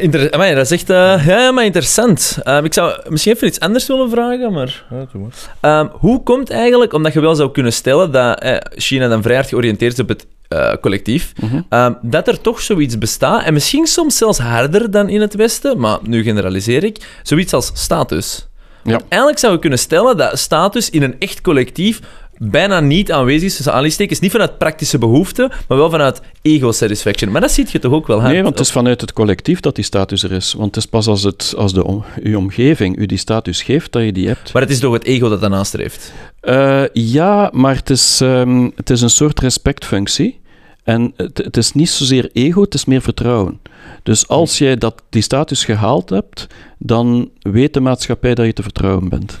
Inter- amai, dat is echt eh, ja, maar interessant. Ehm, ik zou misschien even iets anders willen vragen, maar... Ja, maar. Ehm, hoe komt eigenlijk, omdat je wel zou kunnen stellen dat eh, China dan vrij hard georiënteerd is op het eh, collectief, Mhm. ehm, dat er toch zoiets bestaat, en misschien soms zelfs harder dan in het Westen, maar nu generaliseer ik, zoiets als status. Ja. Eigenlijk zou je kunnen stellen dat status in een echt collectief bijna niet aanwezig is, tussen aanhalingstekens, niet vanuit praktische behoeften, maar wel vanuit ego-satisfaction. Maar dat ziet je toch ook wel, hè? Nee, want het is vanuit het collectief dat die status er is. Want het is pas als, het, als de, om- uw omgeving u die status geeft, dat je die hebt. Maar het is toch het ego dat daarnaast heeft. Eh, ja, maar het is, ehm, het is een soort respectfunctie. En het, het is niet zozeer ego, het is meer vertrouwen. Dus als jij dat, die status gehaald hebt, dan weet de maatschappij dat je te vertrouwen bent.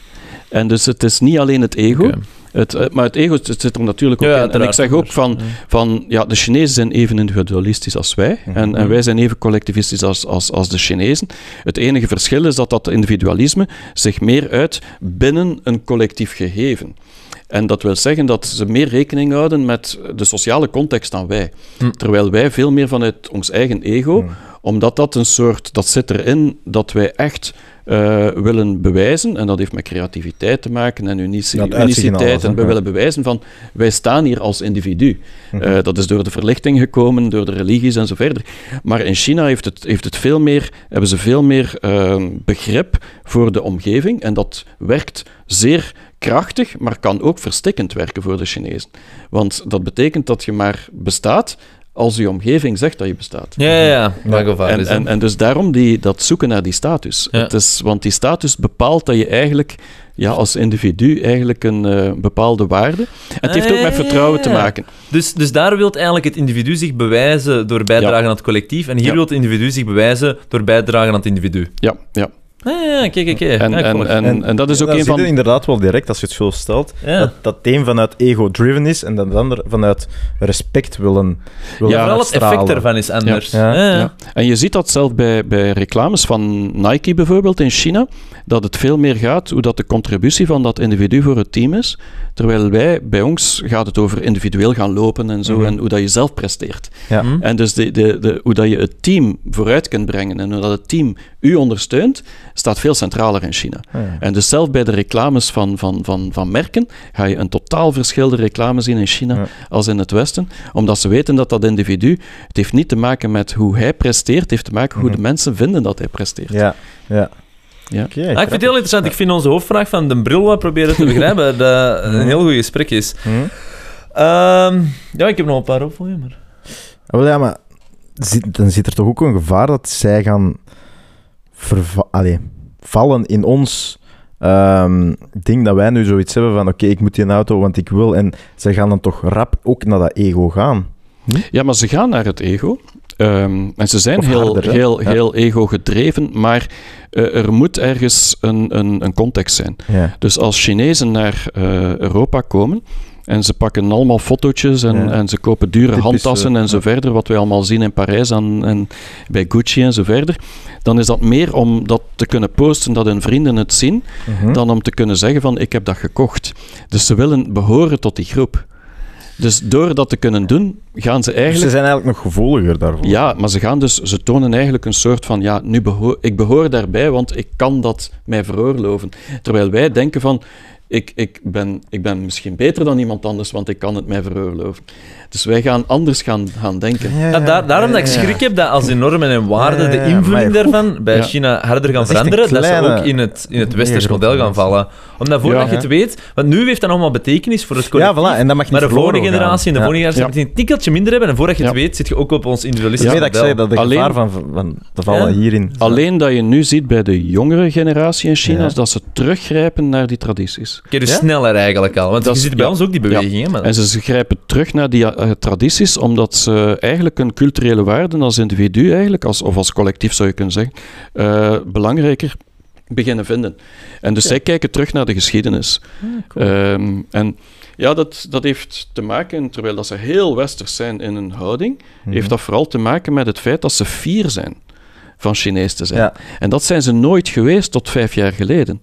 En dus het is niet alleen het ego, het, eh, maar het ego het zit er natuurlijk ook Ja, in. En ik zeg ook van, van ja, de Chinezen zijn even individualistisch als wij. En, en wij zijn even collectivistisch als, als, als de Chinezen. Het enige verschil is dat dat individualisme zich meer uit binnen een collectief gegeven. En dat wil zeggen dat ze meer rekening houden met de sociale context dan wij. Hm. Terwijl wij veel meer vanuit ons eigen ego, omdat dat een soort, dat zit erin dat wij echt eh, willen bewijzen, en dat heeft met creativiteit te maken en unici- uniciteit, en we Ja. willen bewijzen van, wij staan hier als individu. Mhm. Eh, dat is door de verlichting gekomen, door de religies en zo verder. Maar in China heeft het, heeft het veel meer, hebben ze veel meer eh, begrip voor de omgeving, en dat werkt zeer krachtig, maar kan ook verstikkend werken voor de Chinezen. Want dat betekent dat je maar bestaat als je omgeving zegt dat je bestaat. Ja, ja, ja. Gevaar En, is, en, en dus daarom die, dat zoeken naar die status. Ja. Het is, want die status bepaalt dat je eigenlijk ja, als individu eigenlijk een eh, bepaalde waarde. En het heeft ook met vertrouwen te maken. Dus, dus daar wil eigenlijk het individu zich bewijzen door bijdragen Ja. aan het collectief. En hier Ja. wil het individu zich bewijzen door bijdragen aan het individu. Ja, ja. Ah, ja, kijk, kijk, kijk. En, en, en, en, dat is ook een van... je inderdaad wel direct, als je het zo stelt, Ja. dat, dat het een vanuit ego-driven is en dat het ander vanuit respect willen, willen Ja, Vooral het effect ervan is anders. Ja. Ja, ja. Ja. En je ziet dat zelf bij, bij reclames van Nike bijvoorbeeld in China, dat het veel meer gaat hoe dat de contributie van dat individu voor het team is. Terwijl wij, bij ons gaat het over individueel gaan lopen en zo, Mhm. en hoe dat je zelf presteert. Ja. Hm? En dus de, de, de, hoe dat je het team vooruit kunt brengen en hoe dat het team u ondersteunt, staat veel centraler in China. Ja. En dus zelf bij de reclames van, van, van, van merken ga je een totaal verschil de reclame zien in China Ja. als in het Westen, omdat ze weten dat dat individu, het heeft niet te maken met hoe hij presteert, het heeft te maken hoe Mhm. de mensen vinden dat hij presteert. Ja, ja. Ja. Ah, ik vind het heel interessant. Ik vind onze hoofdvraag van de bril wat proberen te begrijpen dat een heel goed gesprek is. Hm? Ehm, ja, ik heb nog een paar op voor je, maar... Ah, ja, maar zit- dan zit er toch ook een gevaar dat zij gaan allee, vallen in ons ehm, ding dat wij nu zoiets hebben van oké, ik moet die auto, want ik wil. En zij gaan dan toch rap ook naar dat ego gaan. Ja, maar ze gaan naar het ego. Ehm, en ze zijn Of heel, harder, heel, Ja. heel ego-gedreven, maar eh, er moet ergens een, een, een context zijn. Ja. Dus als Chinezen naar eh, Europa komen en ze pakken allemaal fotootjes en, Ja. en ze kopen dure handtassen en zo ja. verder, wat wij allemaal zien in Parijs en, en bij Gucci en zo verder, dan is dat meer om dat te kunnen posten, dat hun vrienden het zien, Mhm. dan om te kunnen zeggen van ik heb dat gekocht. Dus ze willen behoren tot die groep. Dus door dat te kunnen doen, gaan ze Dus eigenlijk... ze zijn eigenlijk nog gevoeliger daarvoor. Ja, maar ze gaan dus, ze tonen eigenlijk een soort van, ja, nu behoor, ik behoor daarbij, want ik kan dat mij veroorloven. Terwijl wij denken van, ik, ik, ben, ik ben misschien beter dan iemand anders, want ik kan het mij veroorloven. Dus wij gaan anders gaan, gaan denken. Ja, Ja, daar, daarom dat ik ja, ja. schrik heb dat als die normen en waarden, Ja, de ja, invulling maar- daarvan bij Ja. China harder gaan Dat veranderen, dat ze ook in het, in het westers grote model gaan vallen. Omdat voordat Ja. je het weet, want nu heeft dat allemaal betekenis voor het Ja, collectief, voilà, en dat mag niet maar de gaan. generatie en de Ja. volgende generatie Ja. een tikkeltje minder hebben en voordat je het Ja. weet, zit je ook op ons individualistisch ik model. dat de Alleen- gevaar van, van te vallen Ja. hierin. Alleen dat je nu ziet bij de jongere generatie in China, Ja. is dat ze teruggrijpen naar die tradities. Oké, dus Ja? sneller eigenlijk al. Want Dat je is- ziet bij ja. ons ook die beweging, hè, maar- En ze, grijpen terug naar die eh, tradities, omdat ze eigenlijk hun culturele waarden als individu, eigenlijk, als, of als collectief zou je kunnen zeggen, eh, belangrijker beginnen vinden. En dus zij kijken terug naar de geschiedenis. Ehm, en ja, dat, dat heeft te maken, terwijl dat ze heel westers zijn in hun houding, Mhm. heeft dat vooral te maken met het feit dat ze fier zijn van Chinees te zijn. Ja. En dat zijn ze nooit geweest tot vijf jaar geleden.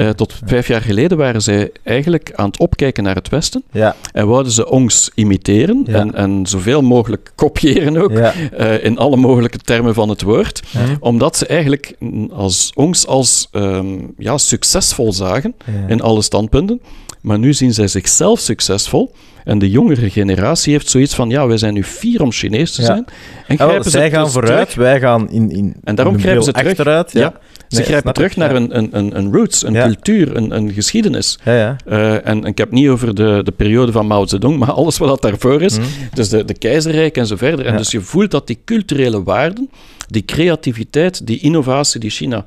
Eh, tot vijf jaar geleden waren zij eigenlijk aan het opkijken naar het Westen Ja, en wouden ze ons imiteren Ja. en, en zoveel mogelijk kopiëren ook, ja. eh, in alle mogelijke termen van het woord, omdat ze eigenlijk als, ons als ehm, ja, succesvol zagen in alle standpunten. Maar nu zien zij zichzelf succesvol. En de jongere generatie heeft zoiets van, ja, wij zijn nu fier om Chinees te zijn. En Ja, grijpen ze zij gaan dus vooruit, terug. wij gaan in, in En daarom in grijpen ze terug. achteruit. Ja, Ja. Ze Nee, grijpen terug ik, naar een, een, een, roots, een cultuur, een, een geschiedenis. ja, ja. Eh, en, en ik heb het niet over de, de periode van Mao Zedong, maar alles wat dat daarvoor is. Dus de, de keizerrijk en zo verder. En dus je voelt dat die culturele waarden, die creativiteit, die innovatie die China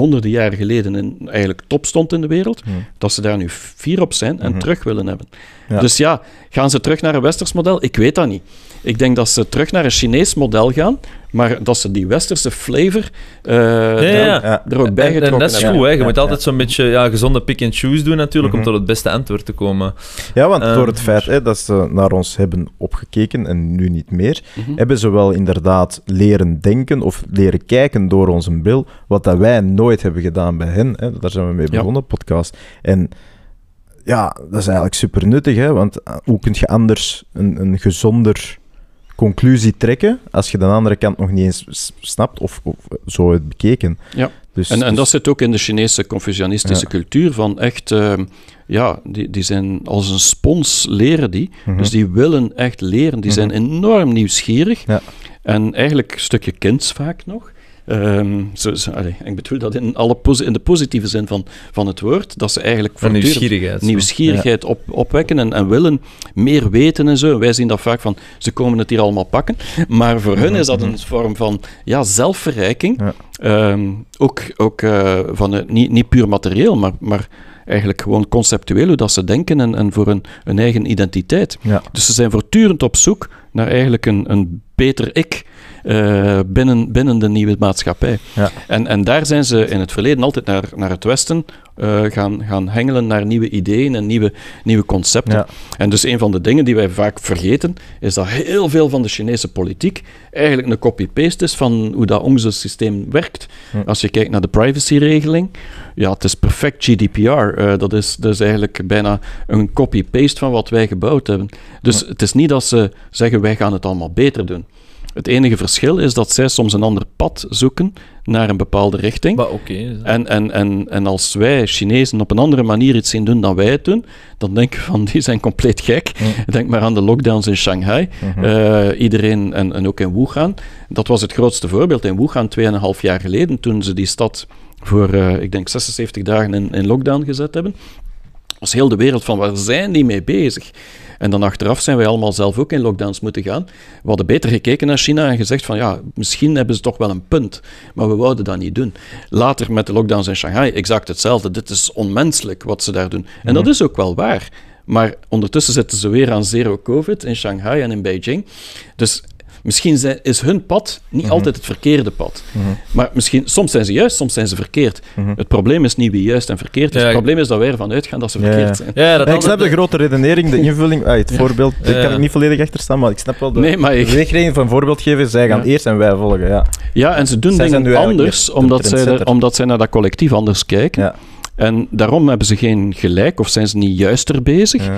honderden jaren geleden in, eigenlijk top stond in de wereld, dat ze daar nu fier op zijn en terug willen hebben. Ja. Dus ja, gaan ze terug naar een westers model? Ik weet dat niet. Ik denk dat ze terug naar een Chinees model gaan, maar dat ze die westerse flavor eh, Ja, ja. Ja. er ook bij En, en getrokken dat is goed, hè. je Ja, moet ja. altijd zo'n beetje ja, gezonde pick and choose doen natuurlijk, Mhm. om tot het beste antwoord te komen. Ja, want Ehm, door het feit hè, dat ze naar ons hebben opgekeken en nu niet meer, Mhm. hebben ze wel inderdaad leren denken of leren kijken door onze bril, wat dat wij nooit hebben gedaan bij hen. Hè. Daar zijn we mee Ja. begonnen, podcast. En ja, dat is eigenlijk super nuttig, hè, want eh, hoe kun je anders een, een gezonder conclusie trekken als je de andere kant nog niet eens snapt of, of zo hebt bekeken. Ja. Dus, En, en dus- dat zit ook in de Chinese Confucianistische Ja. cultuur van echt, ehm, ja, die, die zijn als een spons leren die. Mhm. Dus die willen echt leren. Die zijn enorm nieuwsgierig. Ja. En eigenlijk een stukje kinds vaak nog. Ehm, allee, ik bedoel dat in, alle in de positieve zin van, van het woord, dat ze eigenlijk Van nieuwsgierigheid. nieuwsgierigheid op, opwekken en, en willen meer weten en zo. Wij zien dat vaak van, ze komen het hier allemaal pakken. Maar voor hun is dat een vorm van ja, zelfverrijking. Ja. Ehm, ook ook eh, van, eh, niet, niet puur materieel, maar, maar eigenlijk gewoon conceptueel, hoe dat ze denken en, en voor hun, hun eigen identiteit. Ja. Dus ze zijn voortdurend op zoek naar eigenlijk een, een beter ik eh, binnen, binnen de nieuwe maatschappij. Ja. En, en daar zijn ze in het verleden altijd naar, naar het Westen eh, gaan, gaan hengelen naar nieuwe ideeën en nieuwe, nieuwe concepten. Ja. En dus een van de dingen die wij vaak vergeten, is dat heel veel van de Chinese politiek eigenlijk een copy-paste is van hoe dat onze systeem werkt. Hm. Als je kijkt naar de privacyregeling, ja, het is perfect GDPR. Eh, dat, is, dat is eigenlijk bijna een copy-paste van wat wij gebouwd hebben. Dus het is niet dat ze zeggen, wij gaan het allemaal beter doen. Het enige verschil is dat zij soms een ander pad zoeken naar een bepaalde richting. Maar. En, en, en, en als wij Chinezen op een andere manier iets zien doen dan wij het doen, dan denken we van die zijn compleet gek. Denk maar aan de lockdowns in Shanghai. Eh, iedereen, en, en ook in Wuhan. Dat was het grootste voorbeeld. In Wuhan, 2,5 jaar geleden, toen ze die stad voor, eh, ik denk, 76 dagen in, in lockdown gezet hebben, was heel de wereld van waar zijn die mee bezig? En dan achteraf zijn wij allemaal zelf ook in lockdowns moeten gaan. We hadden beter gekeken naar China en gezegd van ja, misschien hebben ze toch wel een punt, maar we wouden dat niet doen. Later met de lockdowns in Shanghai, exact hetzelfde. Dit is onmenselijk wat ze daar doen. En dat is ook wel waar. Maar ondertussen zitten ze weer aan zero covid in Shanghai en in Beijing. Dus misschien zijn, is hun pad niet altijd het verkeerde pad. Maar misschien, soms zijn ze juist, soms zijn ze verkeerd. Het probleem is niet wie juist en verkeerd is. Ja, het probleem is dat wij ervan uitgaan dat ze verkeerd ja. zijn. Ja, dat Ja, ik snap de grote redenering, de invulling, ah, het voorbeeld, daar Ja. kan ik niet volledig achter staan, maar ik snap wel de, Nee, maar de ik- van voorbeeld geven. Zij gaan Ja. eerst en wij volgen, ja. Ja, en ze doen Zij dingen anders omdat zij, trendsetter. omdat zij naar dat collectief anders kijken. Ja. En daarom hebben ze geen gelijk of zijn ze niet juister bezig.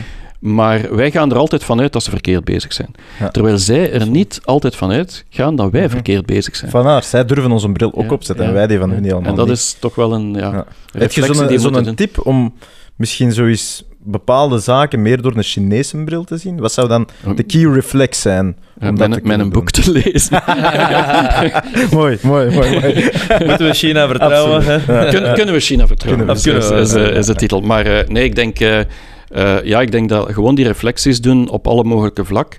Maar wij gaan er altijd vanuit dat ze verkeerd bezig zijn. Ja. Terwijl zij er niet altijd vanuit gaan dat wij verkeerd bezig zijn. Van haar, zij durven onze bril ook Ja, opzetten en wij die van hun helemaal En dat niet. is toch wel een ja, Ja. Heb je reflectie zo'n tip om misschien zoiets bepaalde zaken meer door een Chinese bril te zien? Wat zou dan de key reflex zijn? Om dat met, een boek te lezen. mooi, mooi, mooi. mooi. Moeten we China vertrouwen? Kun- kunnen we China vertrouwen? Kunnen we. is, is, is, is de titel. Maar eh, nee, ik denk, eh, eh, ja, ik denk dat gewoon die reflecties doen op alle mogelijke vlak.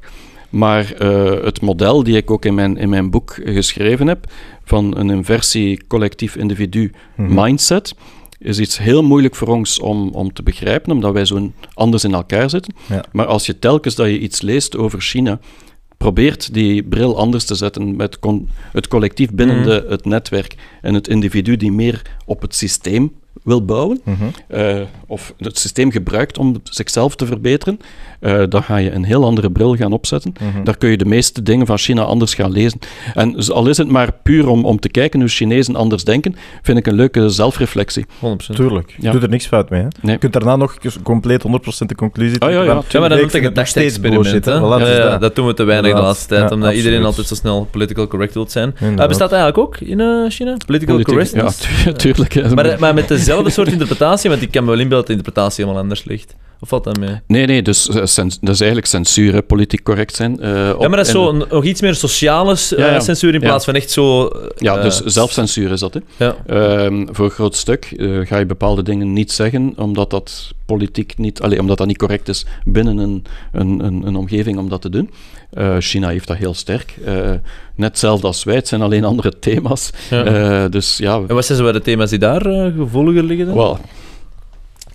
Maar eh, het model die ik ook in mijn, in mijn boek geschreven heb, van een inversie collectief-individu Mhm. mindset, is iets heel moeilijk voor ons om, om te begrijpen, omdat wij zo anders in elkaar zitten. Ja. Maar als je telkens dat je iets leest over China, probeert die bril anders te zetten met het collectief binnen Mhm. de, het netwerk en het individu die meer op het systeem wil bouwen, Mhm. eh, of het systeem gebruikt om zichzelf te verbeteren, eh, dan ga je een heel andere bril gaan opzetten. Mhm. Daar kun je de meeste dingen van China anders gaan lezen. En dus al is het maar puur om, om te kijken hoe Chinezen anders denken, vind ik een leuke zelfreflectie. 100%. Tuurlijk, je Ja. doet er niks fout mee. Hè? Nee. Je kunt daarna nog compleet 100% de conclusie ja, trekken ja. van, Ja, maar dat ik is een gedachte-experiment. Ja, dus ja, dat. dat doen we te weinig de laatste tijd, Ja, omdat iedereen altijd zo snel political correct wil zijn. Uh, bestaat dat eigenlijk ook in eh, China? Political correctness? Ja, tu- tuurlijk. Maar, maar met dezelfde soort interpretatie, want ik kan me wel inbeelden dat de interpretatie helemaal anders ligt. Of valt dat mee? Nee, nee, dus eh, dat is eigenlijk censuur, hè, politiek correct zijn. eh, Ja, maar dat is zo een, nog iets meer sociale eh, Ja, ja. censuur in plaats van echt zo... eh, Ja, eh, dus zelfcensuur is dat. Hè. Ja. Ehm, voor een groot stuk eh, ga je bepaalde dingen niet zeggen, omdat dat politiek niet, allee, omdat dat niet correct is binnen een, een, een, een omgeving om dat te doen. Eh, China heeft dat heel sterk. Eh, net hetzelfde als wij, het zijn alleen andere thema's. Ja. Eh, dus ja, En wat zijn zo de thema's die daar eh, gevoeliger liggen dan?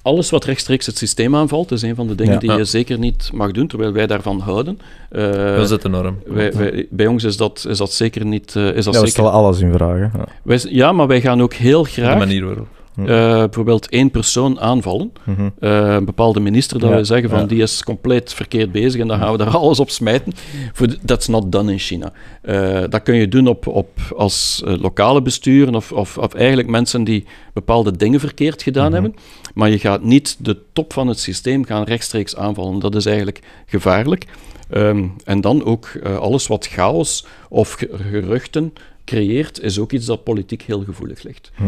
Alles wat rechtstreeks het systeem aanvalt, is een van de dingen Ja. die Ja. je zeker niet mag doen, terwijl wij daarvan houden. Eh, dat is het enorm. wij, wij- bij ons is dat, is dat zeker niet. eh, is dat Ja, we zeker, stellen alles in vraag. hè. Ja. wij, ja, maar wij gaan ook heel De graag manier waarop. Eh, bijvoorbeeld één persoon aanvallen. Mhm. Eh, een bepaalde minister, dat Ja, we zeggen van ja. die is compleet verkeerd bezig en dan gaan we daar alles op smijten. Voor That's not done in China. Eh, dat kun je doen op, op, als lokale besturen of, of, of eigenlijk mensen die bepaalde dingen verkeerd gedaan hebben. Maar je gaat niet de top van het systeem gaan rechtstreeks aanvallen. Dat is eigenlijk gevaarlijk. Ehm, en dan ook alles wat chaos of ge- geruchten creëert, is ook iets dat politiek heel gevoelig ligt. Hm.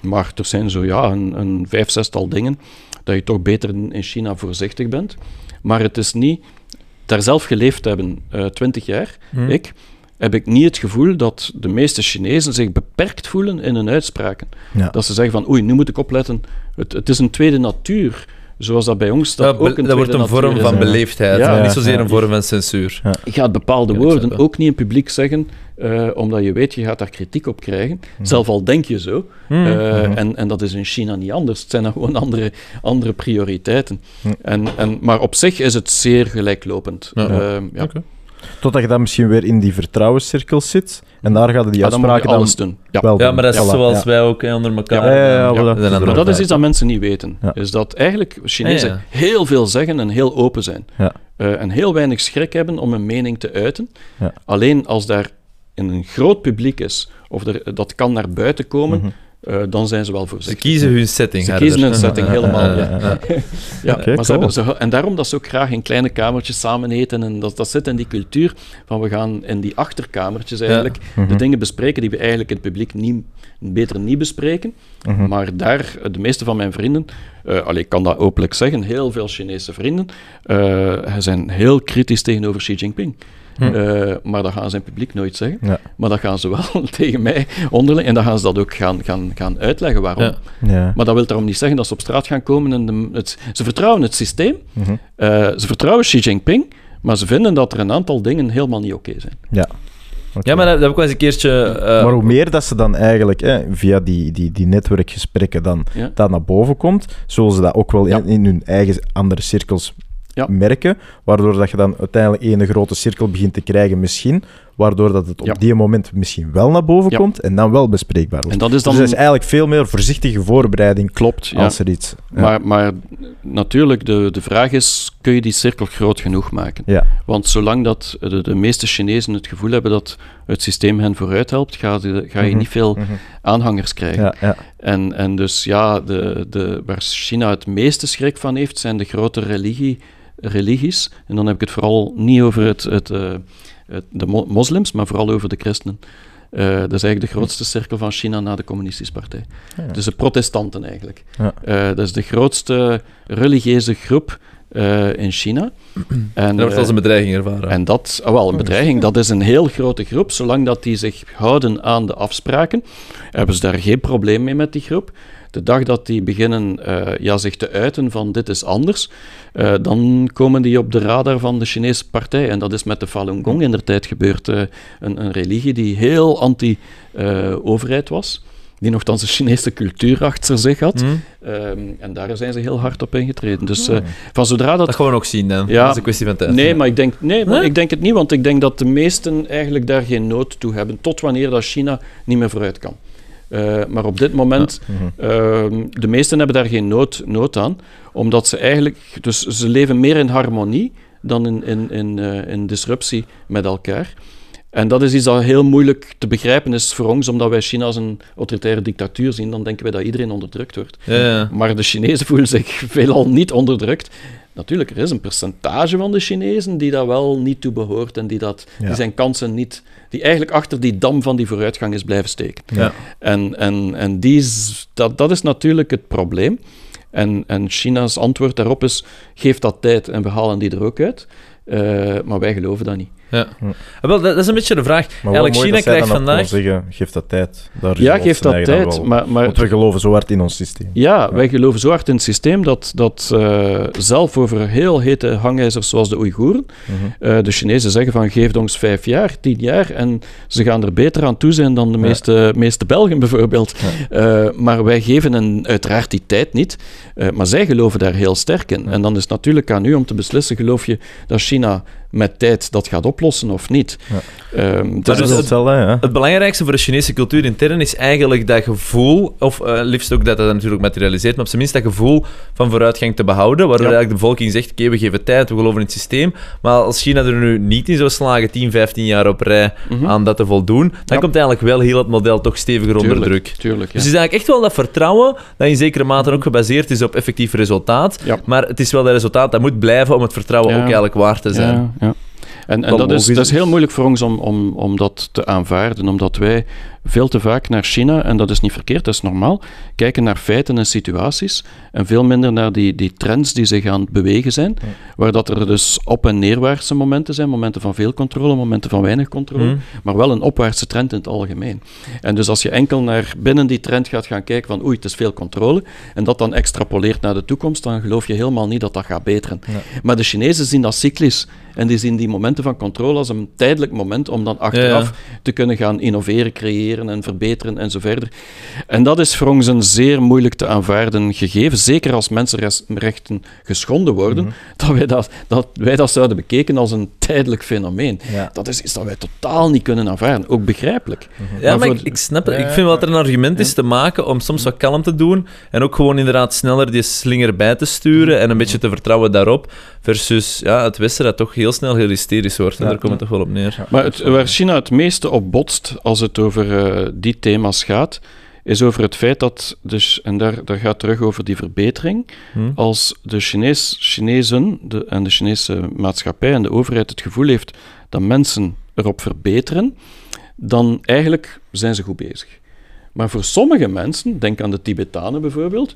Maar er zijn zo ja, een, een vijf, zestal dingen dat je toch beter in in China voorzichtig bent. Maar het is niet... Daar zelf geleefd hebben, eh, twintig jaar, Hm. ik, heb ik niet het gevoel dat de meeste Chinezen zich beperkt voelen in hun uitspraken. Ja. Dat ze zeggen van, oei, nu moet ik opletten. Het, het is een tweede natuur, zoals dat bij ons dat Dat, ook een dat wordt een vorm natuur van beleefdheid, Ja. maar niet zozeer Ja. een vorm van censuur. Je gaat bepaalde woorden ook niet in publiek zeggen, eh, omdat je weet, je gaat daar kritiek op krijgen. Zelf al denk je zo. Hmm. Eh, Mhm. en, en dat is in China niet anders. Het zijn dan gewoon andere, andere prioriteiten. Mhm. En, en, maar op zich is het zeer gelijklopend. Ja. Ja. Oké. Totdat je dan misschien weer in die vertrouwenscirkel zit. En daar gaan die Ja, dan moet je uitspraken dan alles doen. Ja. wel Ja, doen. maar dat is zoals ja. wij ook hè, onder elkaar. Ja, voilà. Maar dat is iets dat mensen niet weten. Ja. Is dat eigenlijk Chinezen Ah, ja. heel veel zeggen en heel open zijn. Ja. Eh, en heel weinig schrik hebben om een mening te uiten. Ja. Alleen als daar in een groot publiek is, of er, dat kan naar buiten komen, Mhm. Eh, dan zijn ze wel Ze voorzichtig. kiezen hun setting. Ze kiezen hun setting helemaal, ja, maar ze cool. ze, en daarom dat ze ook graag in kleine kamertjes samen eten. En dat, dat zit in die cultuur van we gaan in die achterkamertjes eigenlijk de Mhm. dingen bespreken die we eigenlijk in het publiek niet, beter niet bespreken. Mhm. Maar daar, eh, de meeste van mijn vrienden, eh allee, ik kan dat openlijk zeggen, heel veel Chinese vrienden, eh, zijn heel kritisch tegenover Xi Jinping. Hm. Eh, maar dat gaan ze in het publiek nooit zeggen. Ja. Maar dat gaan ze wel tegen mij onderling. En dan gaan ze dat ook gaan, gaan, gaan uitleggen waarom. Ja. Ja. Maar dat wil daarom niet zeggen dat ze op straat gaan komen. En de, het, ze vertrouwen het systeem. Mhm. Eh, ze vertrouwen Xi Jinping. Maar ze vinden dat er een aantal dingen helemaal niet oké zijn. Ja. Ja, maar dat, dat heb ik wel eens een keertje... eh, Maar hoe meer dat ze dan eigenlijk hè, via die, die, die netwerkgesprekken dan Ja. dat naar boven komt, zullen ze dat ook wel in hun eigen andere cirkels Ja. merken, waardoor dat je dan uiteindelijk één grote cirkel begint te krijgen misschien, waardoor dat het op Ja. die moment misschien wel naar boven Ja. komt en dan wel bespreekbaar wordt. En dat is dan... Dus dat is eigenlijk veel meer voorzichtige voorbereiding Klopt, als er iets... Maar, maar natuurlijk, de, de vraag is, kun je die cirkel groot genoeg maken? Want zolang dat de, de meeste Chinezen het gevoel hebben dat het systeem hen vooruit helpt, ga, je- ga je Mhm. niet veel Mhm. aanhangers krijgen. En, en dus ja, de, de, waar China het meeste schrik van heeft, zijn de grote religie, religies. En dan heb ik het vooral niet over het, het, eh, het- de mo- moslims, maar vooral over de christenen. Eh, dat is eigenlijk de grootste cirkel van China na de communistische partij. Ja. Dus de protestanten eigenlijk. Ja. Eh, dat is de grootste religieuze groep eh, in China. En, dat wordt als een bedreiging ervaren. en dat, ah, wel, een bedreiging, dat is een heel grote groep. Zolang dat die zich houden aan de afspraken, hebben ze daar geen probleem mee met die groep. De dag dat die beginnen eh, ja, zich te uiten van dit is anders, eh, dan komen die op de radar van de Chinese partij. En dat is met de Falun Gong in der tijd gebeurd. eh, een, een religie die heel anti-overheid was. Die nogthans een Chinese cultuur achter zich had. Hm? Ehm, en daar zijn ze heel hard op ingetreden. Dus eh, van zodra dat Dat gaan we ook zien dan. Ja. Dat is een kwestie van tijd. Nee, maar ik denk, nee, maar ik denk het niet, want ik denk dat de meesten eigenlijk daar geen nood toe hebben, tot wanneer dat China niet meer vooruit kan. Eh, maar op dit moment, Mhm. ehm, de meesten hebben daar geen nood, nood aan, omdat ze eigenlijk, dus ze leven meer in harmonie dan in, in, in, eh, in disruptie met elkaar. En dat is iets dat heel moeilijk te begrijpen is voor ons, omdat wij China als een autoritaire dictatuur zien, dan denken wij dat iedereen onderdrukt wordt. Ja, ja. Maar de Chinezen voelen zich veelal niet onderdrukt. Natuurlijk, er is een percentage van de Chinezen die dat wel niet toe behoort en die, dat, Ja. die zijn kansen niet, die eigenlijk achter die dam van die vooruitgang is blijven steken. Ja. En, en, en die is, dat, dat is natuurlijk het probleem. En, en China's antwoord daarop is: geef dat tijd en we halen die er ook uit. Eh, maar wij geloven dat niet. Ja. Wel, dat, is een beetje de vraag. Maar Eigenlijk, mooi China krijgt vandaag... zeggen, geef dat tijd. Daar Ja, geef dat tijd. Maar, maar Want we geloven zo hard in ons systeem. Ja, wij geloven zo hard in het systeem dat, dat eh, zelf over heel hete hangijzers zoals de Oeigoeren, Mhm. eh, de Chinezen zeggen van geef ons vijf jaar, tien jaar en ze gaan er beter aan toe zijn dan de meeste, meeste Belgen bijvoorbeeld. Eh, maar wij geven hen uiteraard die tijd niet, eh, maar zij geloven daar heel sterk in. En dan is het natuurlijk aan u om te beslissen, geloof je dat China met tijd dat gaat oplossen of niet? Ehm, Dat dat is dus is het- hetzelfde, ja. Het belangrijkste voor de Chinese cultuur intern is eigenlijk dat gevoel, of eh, liefst ook dat dat natuurlijk materialiseert, maar op zijn minst dat gevoel van vooruitgang te behouden, waardoor Ja. eigenlijk de bevolking zegt, oké, we geven tijd, we geloven in het systeem, maar als China er nu niet in zou slagen, 10, 15 jaar op rij, aan dat te voldoen, dan Ja. komt eigenlijk wel heel het model toch steviger onder druk. Tuurlijk, ja. Dus het is eigenlijk echt wel dat vertrouwen dat in zekere mate ook gebaseerd is op effectief resultaat, Ja. maar het is wel dat resultaat dat moet blijven om het vertrouwen Ja. ook eigenlijk waar te zijn. Ja. En, en dat, is, dat is is. heel moeilijk voor ons om, om, om dat te aanvaarden, omdat wij veel te vaak naar China, en dat is niet verkeerd, dat is normaal, kijken naar feiten en situaties en veel minder naar die, die trends die zich aan het bewegen zijn, waar dat er dus op- en neerwaartse momenten zijn, momenten van veel controle, momenten van weinig controle, Mhm. maar wel een opwaartse trend in het algemeen. En dus als je enkel naar binnen die trend gaat gaan kijken van oei, het is veel controle, en dat dan extrapoleert naar de toekomst, dan geloof je helemaal niet dat dat gaat beteren. Maar de Chinezen zien dat cyclisch. En die zien die momenten van controle als een tijdelijk moment om dan achteraf te kunnen gaan innoveren, creëren en verbeteren en zo verder. En dat is voor ons een zeer moeilijk te aanvaarden gegeven, zeker als mensenrechten geschonden worden, Mhm. dat, wij dat, dat wij dat zouden bekeken als een tijdelijk fenomeen. Ja. Dat is iets dat wij totaal niet kunnen aanvaarden, ook begrijpelijk. Ja, maar, voor- ik, ik snap het. Ja, Ik vind wel dat er een argument is te maken om soms wat kalm te doen en ook gewoon inderdaad sneller die slinger bij te sturen en een beetje te vertrouwen daarop, versus ja, het Westen dat toch heel snel heel hysterisch wordt. En Ja. daar komt het toch wel op neer. Maar het, waar China het meeste op botst als het over eh, die thema's gaat, is over het feit dat, dus, en daar, daar gaat terug over die verbetering, Hm? als de Chinees, Chinezen de, en de Chinese maatschappij en de overheid het gevoel heeft dat mensen erop verbeteren, dan eigenlijk zijn ze goed bezig. Maar voor sommige mensen, denk aan de Tibetanen bijvoorbeeld,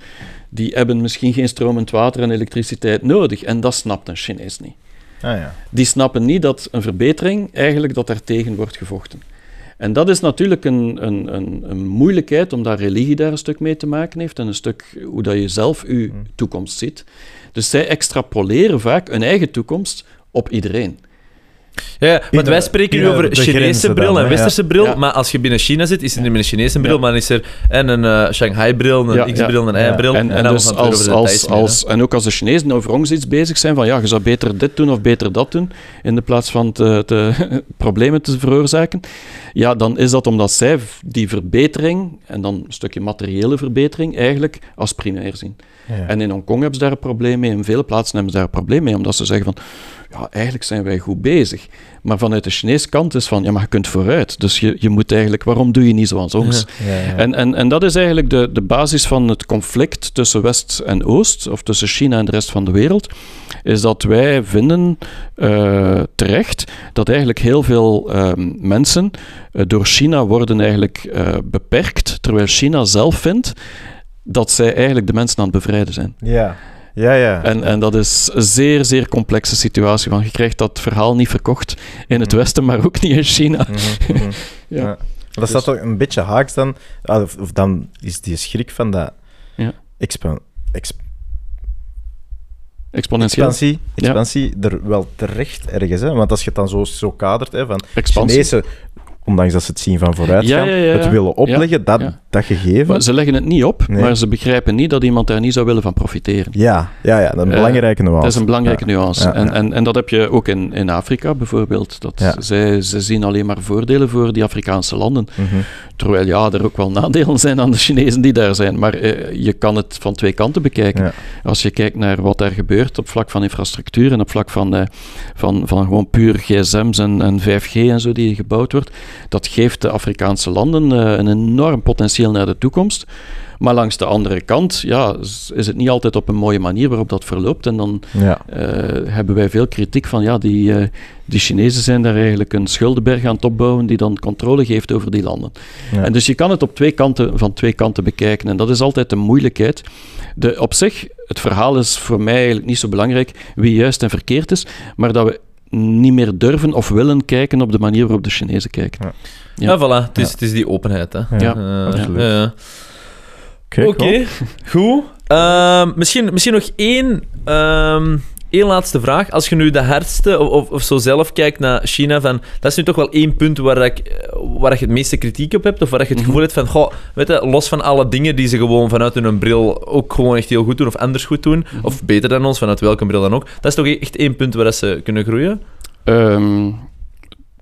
die hebben misschien geen stromend water en elektriciteit nodig. En dat snapt een Chinees niet. Ah, ja. Die snappen niet dat een verbetering eigenlijk dat daartegen wordt gevochten. En dat is natuurlijk een, een, een, een moeilijkheid, omdat religie daar een stuk mee te maken heeft en een stuk hoe dat je zelf je toekomst ziet. Dus zij extrapoleren vaak hun eigen toekomst op iedereen. Ja, want wij spreken nu over Chinese bril en Westerse bril, Ja. maar als je binnen China zit, is het niet meer een Chinese bril, Ja. maar dan is er en een eh, Shanghai-bril, een Ja, X-bril, een. Y-bril. En, dus als, als, en ook als de Chinezen over ons iets bezig zijn van ja, je zou beter dit doen of beter dat doen, in de plaats van te, te, problemen te veroorzaken, ja, dan is dat omdat zij die verbetering, en dan een stukje materiële verbetering, eigenlijk als primair zien. Ja. En in Hongkong hebben ze daar een probleem mee, in vele plaatsen hebben ze daar een probleem mee, omdat ze zeggen van, ja, eigenlijk zijn wij goed bezig. Maar vanuit de Chinese kant is van, ja, maar je kunt vooruit. Dus je, je moet eigenlijk, waarom doe je niet zoals ons? Ja, ja. En, en, en dat is eigenlijk de, de basis van het conflict tussen West en Oost, of tussen China en de rest van de wereld, is dat wij vinden eh, terecht dat eigenlijk heel veel ehm, mensen eh, door China worden eigenlijk eh, beperkt, terwijl China zelf vindt dat zij eigenlijk de mensen aan het bevrijden zijn. ja. Ja, ja. En, en dat is een zeer, zeer complexe situatie, want je krijgt dat verhaal niet verkocht in het Westen, maar ook niet in China. Mhm, mhm. Ja. Dat staat toch een beetje haaks dan, ah, of, of dan is die schrik van dat Ja. expa- ex- Exponentieel. expansie, Ja. expansie er wel terecht ergens. Hè? Want als je het dan zo, zo kadert, hè, van Expansie. Chinezen, ondanks dat ze het zien van ja, ja, ja. het willen opleggen, dat, dat gegeven. Maar ze leggen het niet op, Nee. maar ze begrijpen niet dat iemand daar niet zou willen van profiteren. Ja, ja, ja, dat is een Eh, belangrijke nuance. Dat is een belangrijke nuance. En, en, en dat heb je ook in, in Afrika bijvoorbeeld. Dat zij, ze zien alleen maar voordelen voor die Afrikaanse landen. Mhm. Terwijl ja, er ook wel nadelen zijn aan de Chinezen die daar zijn. Maar eh, je kan het van twee kanten bekijken. Als je kijkt naar wat daar gebeurt op vlak van infrastructuur en op vlak van, eh, van, van gewoon puur gsm's en, en 5G en zo die gebouwd wordt, Dat geeft de Afrikaanse landen eh, een enorm potentieel naar de toekomst. Maar langs de andere kant ja, is het niet altijd op een mooie manier waarop dat verloopt. En dan Ja. eh, hebben wij veel kritiek van ja, die, eh, die Chinezen zijn daar eigenlijk een schuldenberg aan het opbouwen die dan controle geeft over die landen. Ja. En dus je kan het op twee kanten, van twee kanten bekijken. En dat is altijd de moeilijkheid. De, op zich, het verhaal is voor mij eigenlijk niet zo belangrijk wie juist en verkeerd is, maar dat we niet meer durven of willen kijken op de manier waarop de Chinezen kijken. Ja, Ja. voilà. Het is, het is die openheid, hè. Ja, Eh, absoluut. ja, ja. Oké, Oké, goed. Ehm, misschien, misschien nog één, ehm, één laatste vraag. Als je nu de hardste of, of, of zo zelf kijkt naar China, van, dat is nu toch wel één punt waar, ik, eh, waar je het meeste kritiek op hebt, of waar je het Mhm. gevoel hebt van, goh, weet je, los van alle dingen die ze gewoon vanuit hun bril ook gewoon echt heel goed doen, of anders goed doen, Mhm. of beter dan ons, vanuit welke bril dan ook, dat is toch echt één punt waar ze kunnen groeien? Ehm,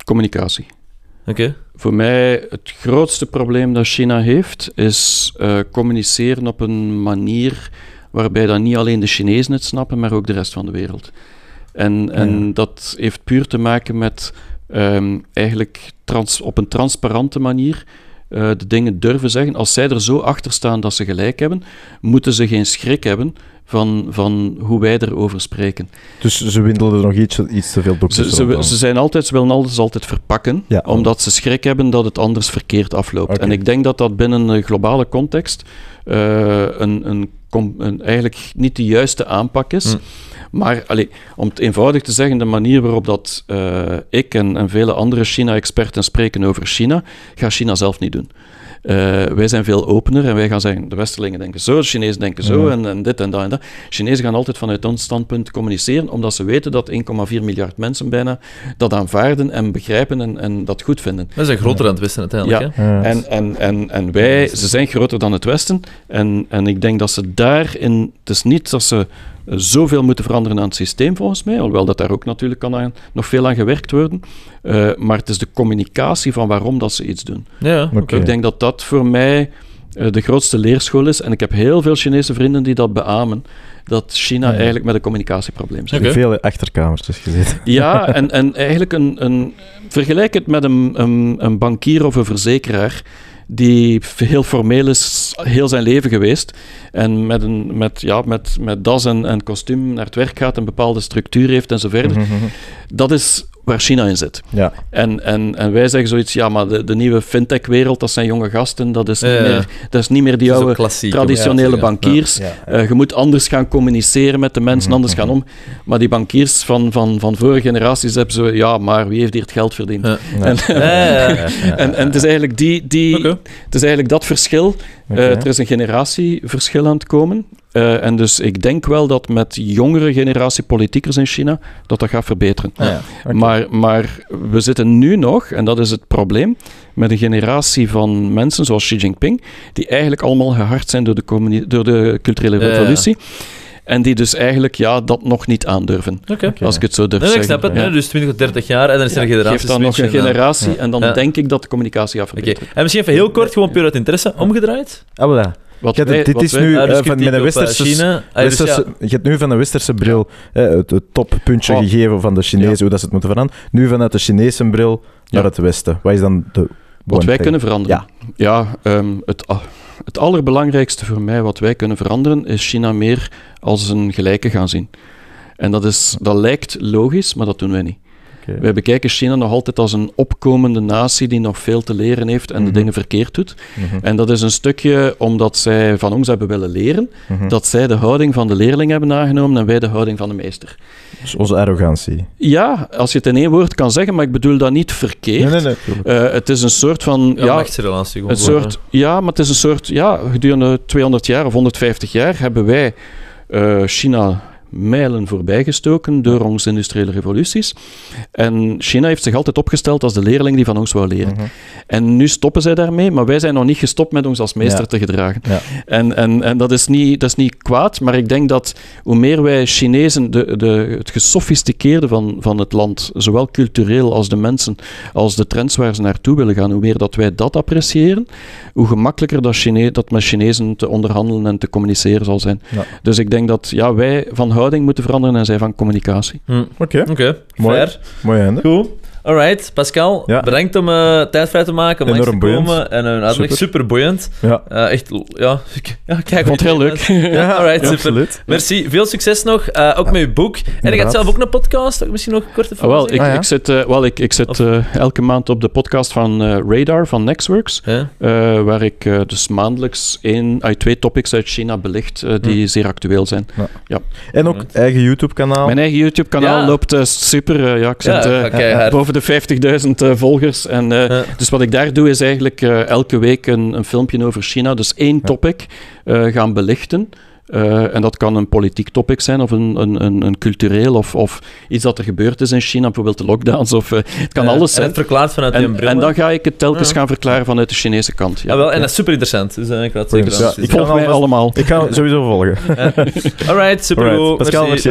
communicatie. Oké. Voor mij het grootste probleem dat China heeft, is eh, communiceren op een manier waarbij dan niet alleen de Chinezen het snappen, maar ook de rest van de wereld. En, en Ja. dat heeft puur te maken met ehm, eigenlijk trans, op een transparante manier eh, de dingen durven zeggen. Als zij er zo achter staan dat ze gelijk hebben, moeten ze geen schrik hebben van, van hoe wij erover spreken. Dus ze windelden nog iets, iets te veel doekjes Ze, ze, zijn altijd, ze willen alles altijd verpakken, Ja. omdat ze schrik hebben dat het anders verkeerd afloopt. En ik denk dat dat binnen een globale context eh, een, een, een eigenlijk niet de juiste aanpak is. Hm. Maar allee, om het eenvoudig te zeggen, de manier waarop dat, eh, ik en, en vele andere China-experten spreken over China, gaat China zelf niet doen. Eh, wij zijn veel opener en wij gaan zeggen, de Westerlingen denken zo, de Chinezen denken zo Ja. en, en dit en dat en dat. Chinezen gaan altijd vanuit ons standpunt communiceren, omdat ze weten dat 1,4 miljard mensen bijna dat aanvaarden en begrijpen en, en dat goed vinden. Dat is een groter dan het Westen uiteindelijk, Ja. hè? Ja. En, en, en, en wij, ze zijn groter dan het Westen. En, en ik denk dat ze daarin. Het is niet dat ze zoveel moeten veranderen aan het systeem, volgens mij. Alhoewel dat daar ook natuurlijk kan aan, nog veel aan gewerkt worden. Eh, maar het is de communicatie van waarom dat ze iets doen. Ja, Oké. Ik denk dat dat voor mij eh, de grootste leerschool is. En ik heb heel veel Chinese vrienden die dat beamen. Dat China Ja. eigenlijk met een communicatieprobleem zit. Oké. Veel achterkamertjes gezeten. Ja, en, en eigenlijk een, een... Vergelijk het met een, een, een bankier of een verzekeraar die heel formeel is heel zijn leven geweest en met, een, met, ja, met, met das en, en kostuum naar het werk gaat, een bepaalde structuur heeft en zo verder. Mhm, mhm. Dat is waar China in zit. Ja, En, en, en wij zeggen zoiets, ja, maar de, de nieuwe fintech-wereld, dat zijn jonge gasten, dat is niet, Ja, meer, dat is niet meer die oude traditionele ja, bankiers. ja, ja. Eh, je moet anders gaan communiceren met de mensen, Mhm, anders gaan om. Maar die bankiers van, van, van vorige generaties hebben zo, ja, maar wie heeft hier het geld verdiend? En, en, en het is eigenlijk die, die, het is eigenlijk dat verschil. Eh, er is een generatieverschil aan het komen. Eh, en dus ik denk wel dat met jongere generatie politiekers in China, dat dat gaat verbeteren. Ah, ja. Maar, maar we zitten nu nog, en dat is het probleem, met een generatie van mensen zoals Xi Jinping, die eigenlijk allemaal gehard zijn door de, communi- door de culturele ja. revolutie. En die dus eigenlijk ja, dat nog niet aandurven. Als ik het zo durf Nee, ik zeggen. snap het. Ja. dus 20 tot 30 jaar en dan is er een generatie. Geef dan nog een switch en dan- generatie en dan Ja. denk ik dat de communicatie gaat Oké, verbeteren. en misschien even heel kort, gewoon puur uit interesse, omgedraaid. Ah, voilà. Wat Ja, wij- dit wat is nu dus eh, van met een westerse... China. Ah, dus ja, westerse- Je hebt nu van een westerse bril eh, het, het toppuntje Oh. gegeven van de Chinezen, hoe dat ze het moeten veranderen. Nu vanuit de Chinese bril naar Ja. het westen. Wat is dan de... Wat wij thing? kunnen veranderen. Ja, ehm, het, het allerbelangrijkste voor mij wat wij kunnen veranderen is China meer als een gelijke gaan zien. En dat, is, dat lijkt logisch, maar dat doen wij niet. Oké. Wij bekijken China nog altijd als een opkomende natie die nog veel te leren heeft en de Mhm. dingen verkeerd doet. Mhm, En dat is een stukje omdat zij van ons hebben willen leren, mhm. dat zij de houding van de leerling hebben aangenomen en wij de houding van de meester. Dus onze arrogantie. Ja, als je het in één woord kan zeggen, maar ik bedoel dat niet verkeerd. Nee, nee, nee. tuurlijk. Eh, het is een soort van... ja, ja, machtsrelatie gewoon. Een soort, ja, maar het is een soort, ja, gedurende 200 jaar of 150 jaar hebben wij eh, China mijlen voorbijgestoken door onze industriële revoluties. En China heeft zich altijd opgesteld als de leerling die van ons wou leren. Mhm. En nu stoppen zij daarmee, maar wij zijn nog niet gestopt met ons als meester Ja. te gedragen. Ja. En, en, en dat, is niet, dat is niet kwaad, maar ik denk dat hoe meer wij Chinezen de, de, het gesofisticeerde van, van het land, zowel cultureel als de mensen, als de trends waar ze naartoe willen gaan, hoe meer dat wij dat appreciëren, hoe gemakkelijker dat, Chine dat met Chinezen te onderhandelen en te communiceren zal zijn. Ja. Dus ik denk dat ja, wij van houding moeten veranderen en zij van communicatie. Hm. Oké, Oké, Mooi. fair. mooi einde. Goed. Alright, Pascal, Ja. bedankt om eh, tijd vrij te maken, om langs te Enorm komen. boeiend. En een uitleg Super. super boeiend. Ja, Eh, echt, ja, ik- ja, kijk. Vond het heel leuk. Ja, alright, ja, super. absoluut. Merci, veel succes nog, eh, ook met je boek. En je gaat Inderdaad. zelf ook een podcast, ook misschien nog een korte Ah, wel, ik, Ah, ja. ik zit, eh, wel, ik, ik zit eh, elke maand op de podcast van eh, Radar van Nextworks, Ja. eh, waar ik eh, dus maandelijks één, uit twee topics uit China belicht eh, die zeer actueel zijn. En ook eigen YouTube-kanaal. Mijn eigen YouTube-kanaal Ja. loopt eh, super. eh, ja, ik zit Ja, eh, oké, hard. Boven de 50.000 eh, volgers. En, eh, Ja. Dus wat ik daar doe, is eigenlijk eh, elke week een, een filmpje over China. Dus één topic eh, gaan belichten. Eh, en dat kan een politiek topic zijn, of een, een, een, een cultureel, of, of iets dat er gebeurd is in China, bijvoorbeeld de lockdowns, of eh, het kan alles En zijn. het verklaart vanuit En, bril. en dan ga ik het telkens Ja. gaan verklaren vanuit de Chinese kant. Ja. Ah, wel, en dat is super interessant. Dus ik ga het zeker Ja, ik ga Volg mij allemaal. Ik ga sowieso volgen. Alright, super Alright. goed. Pascal, merci.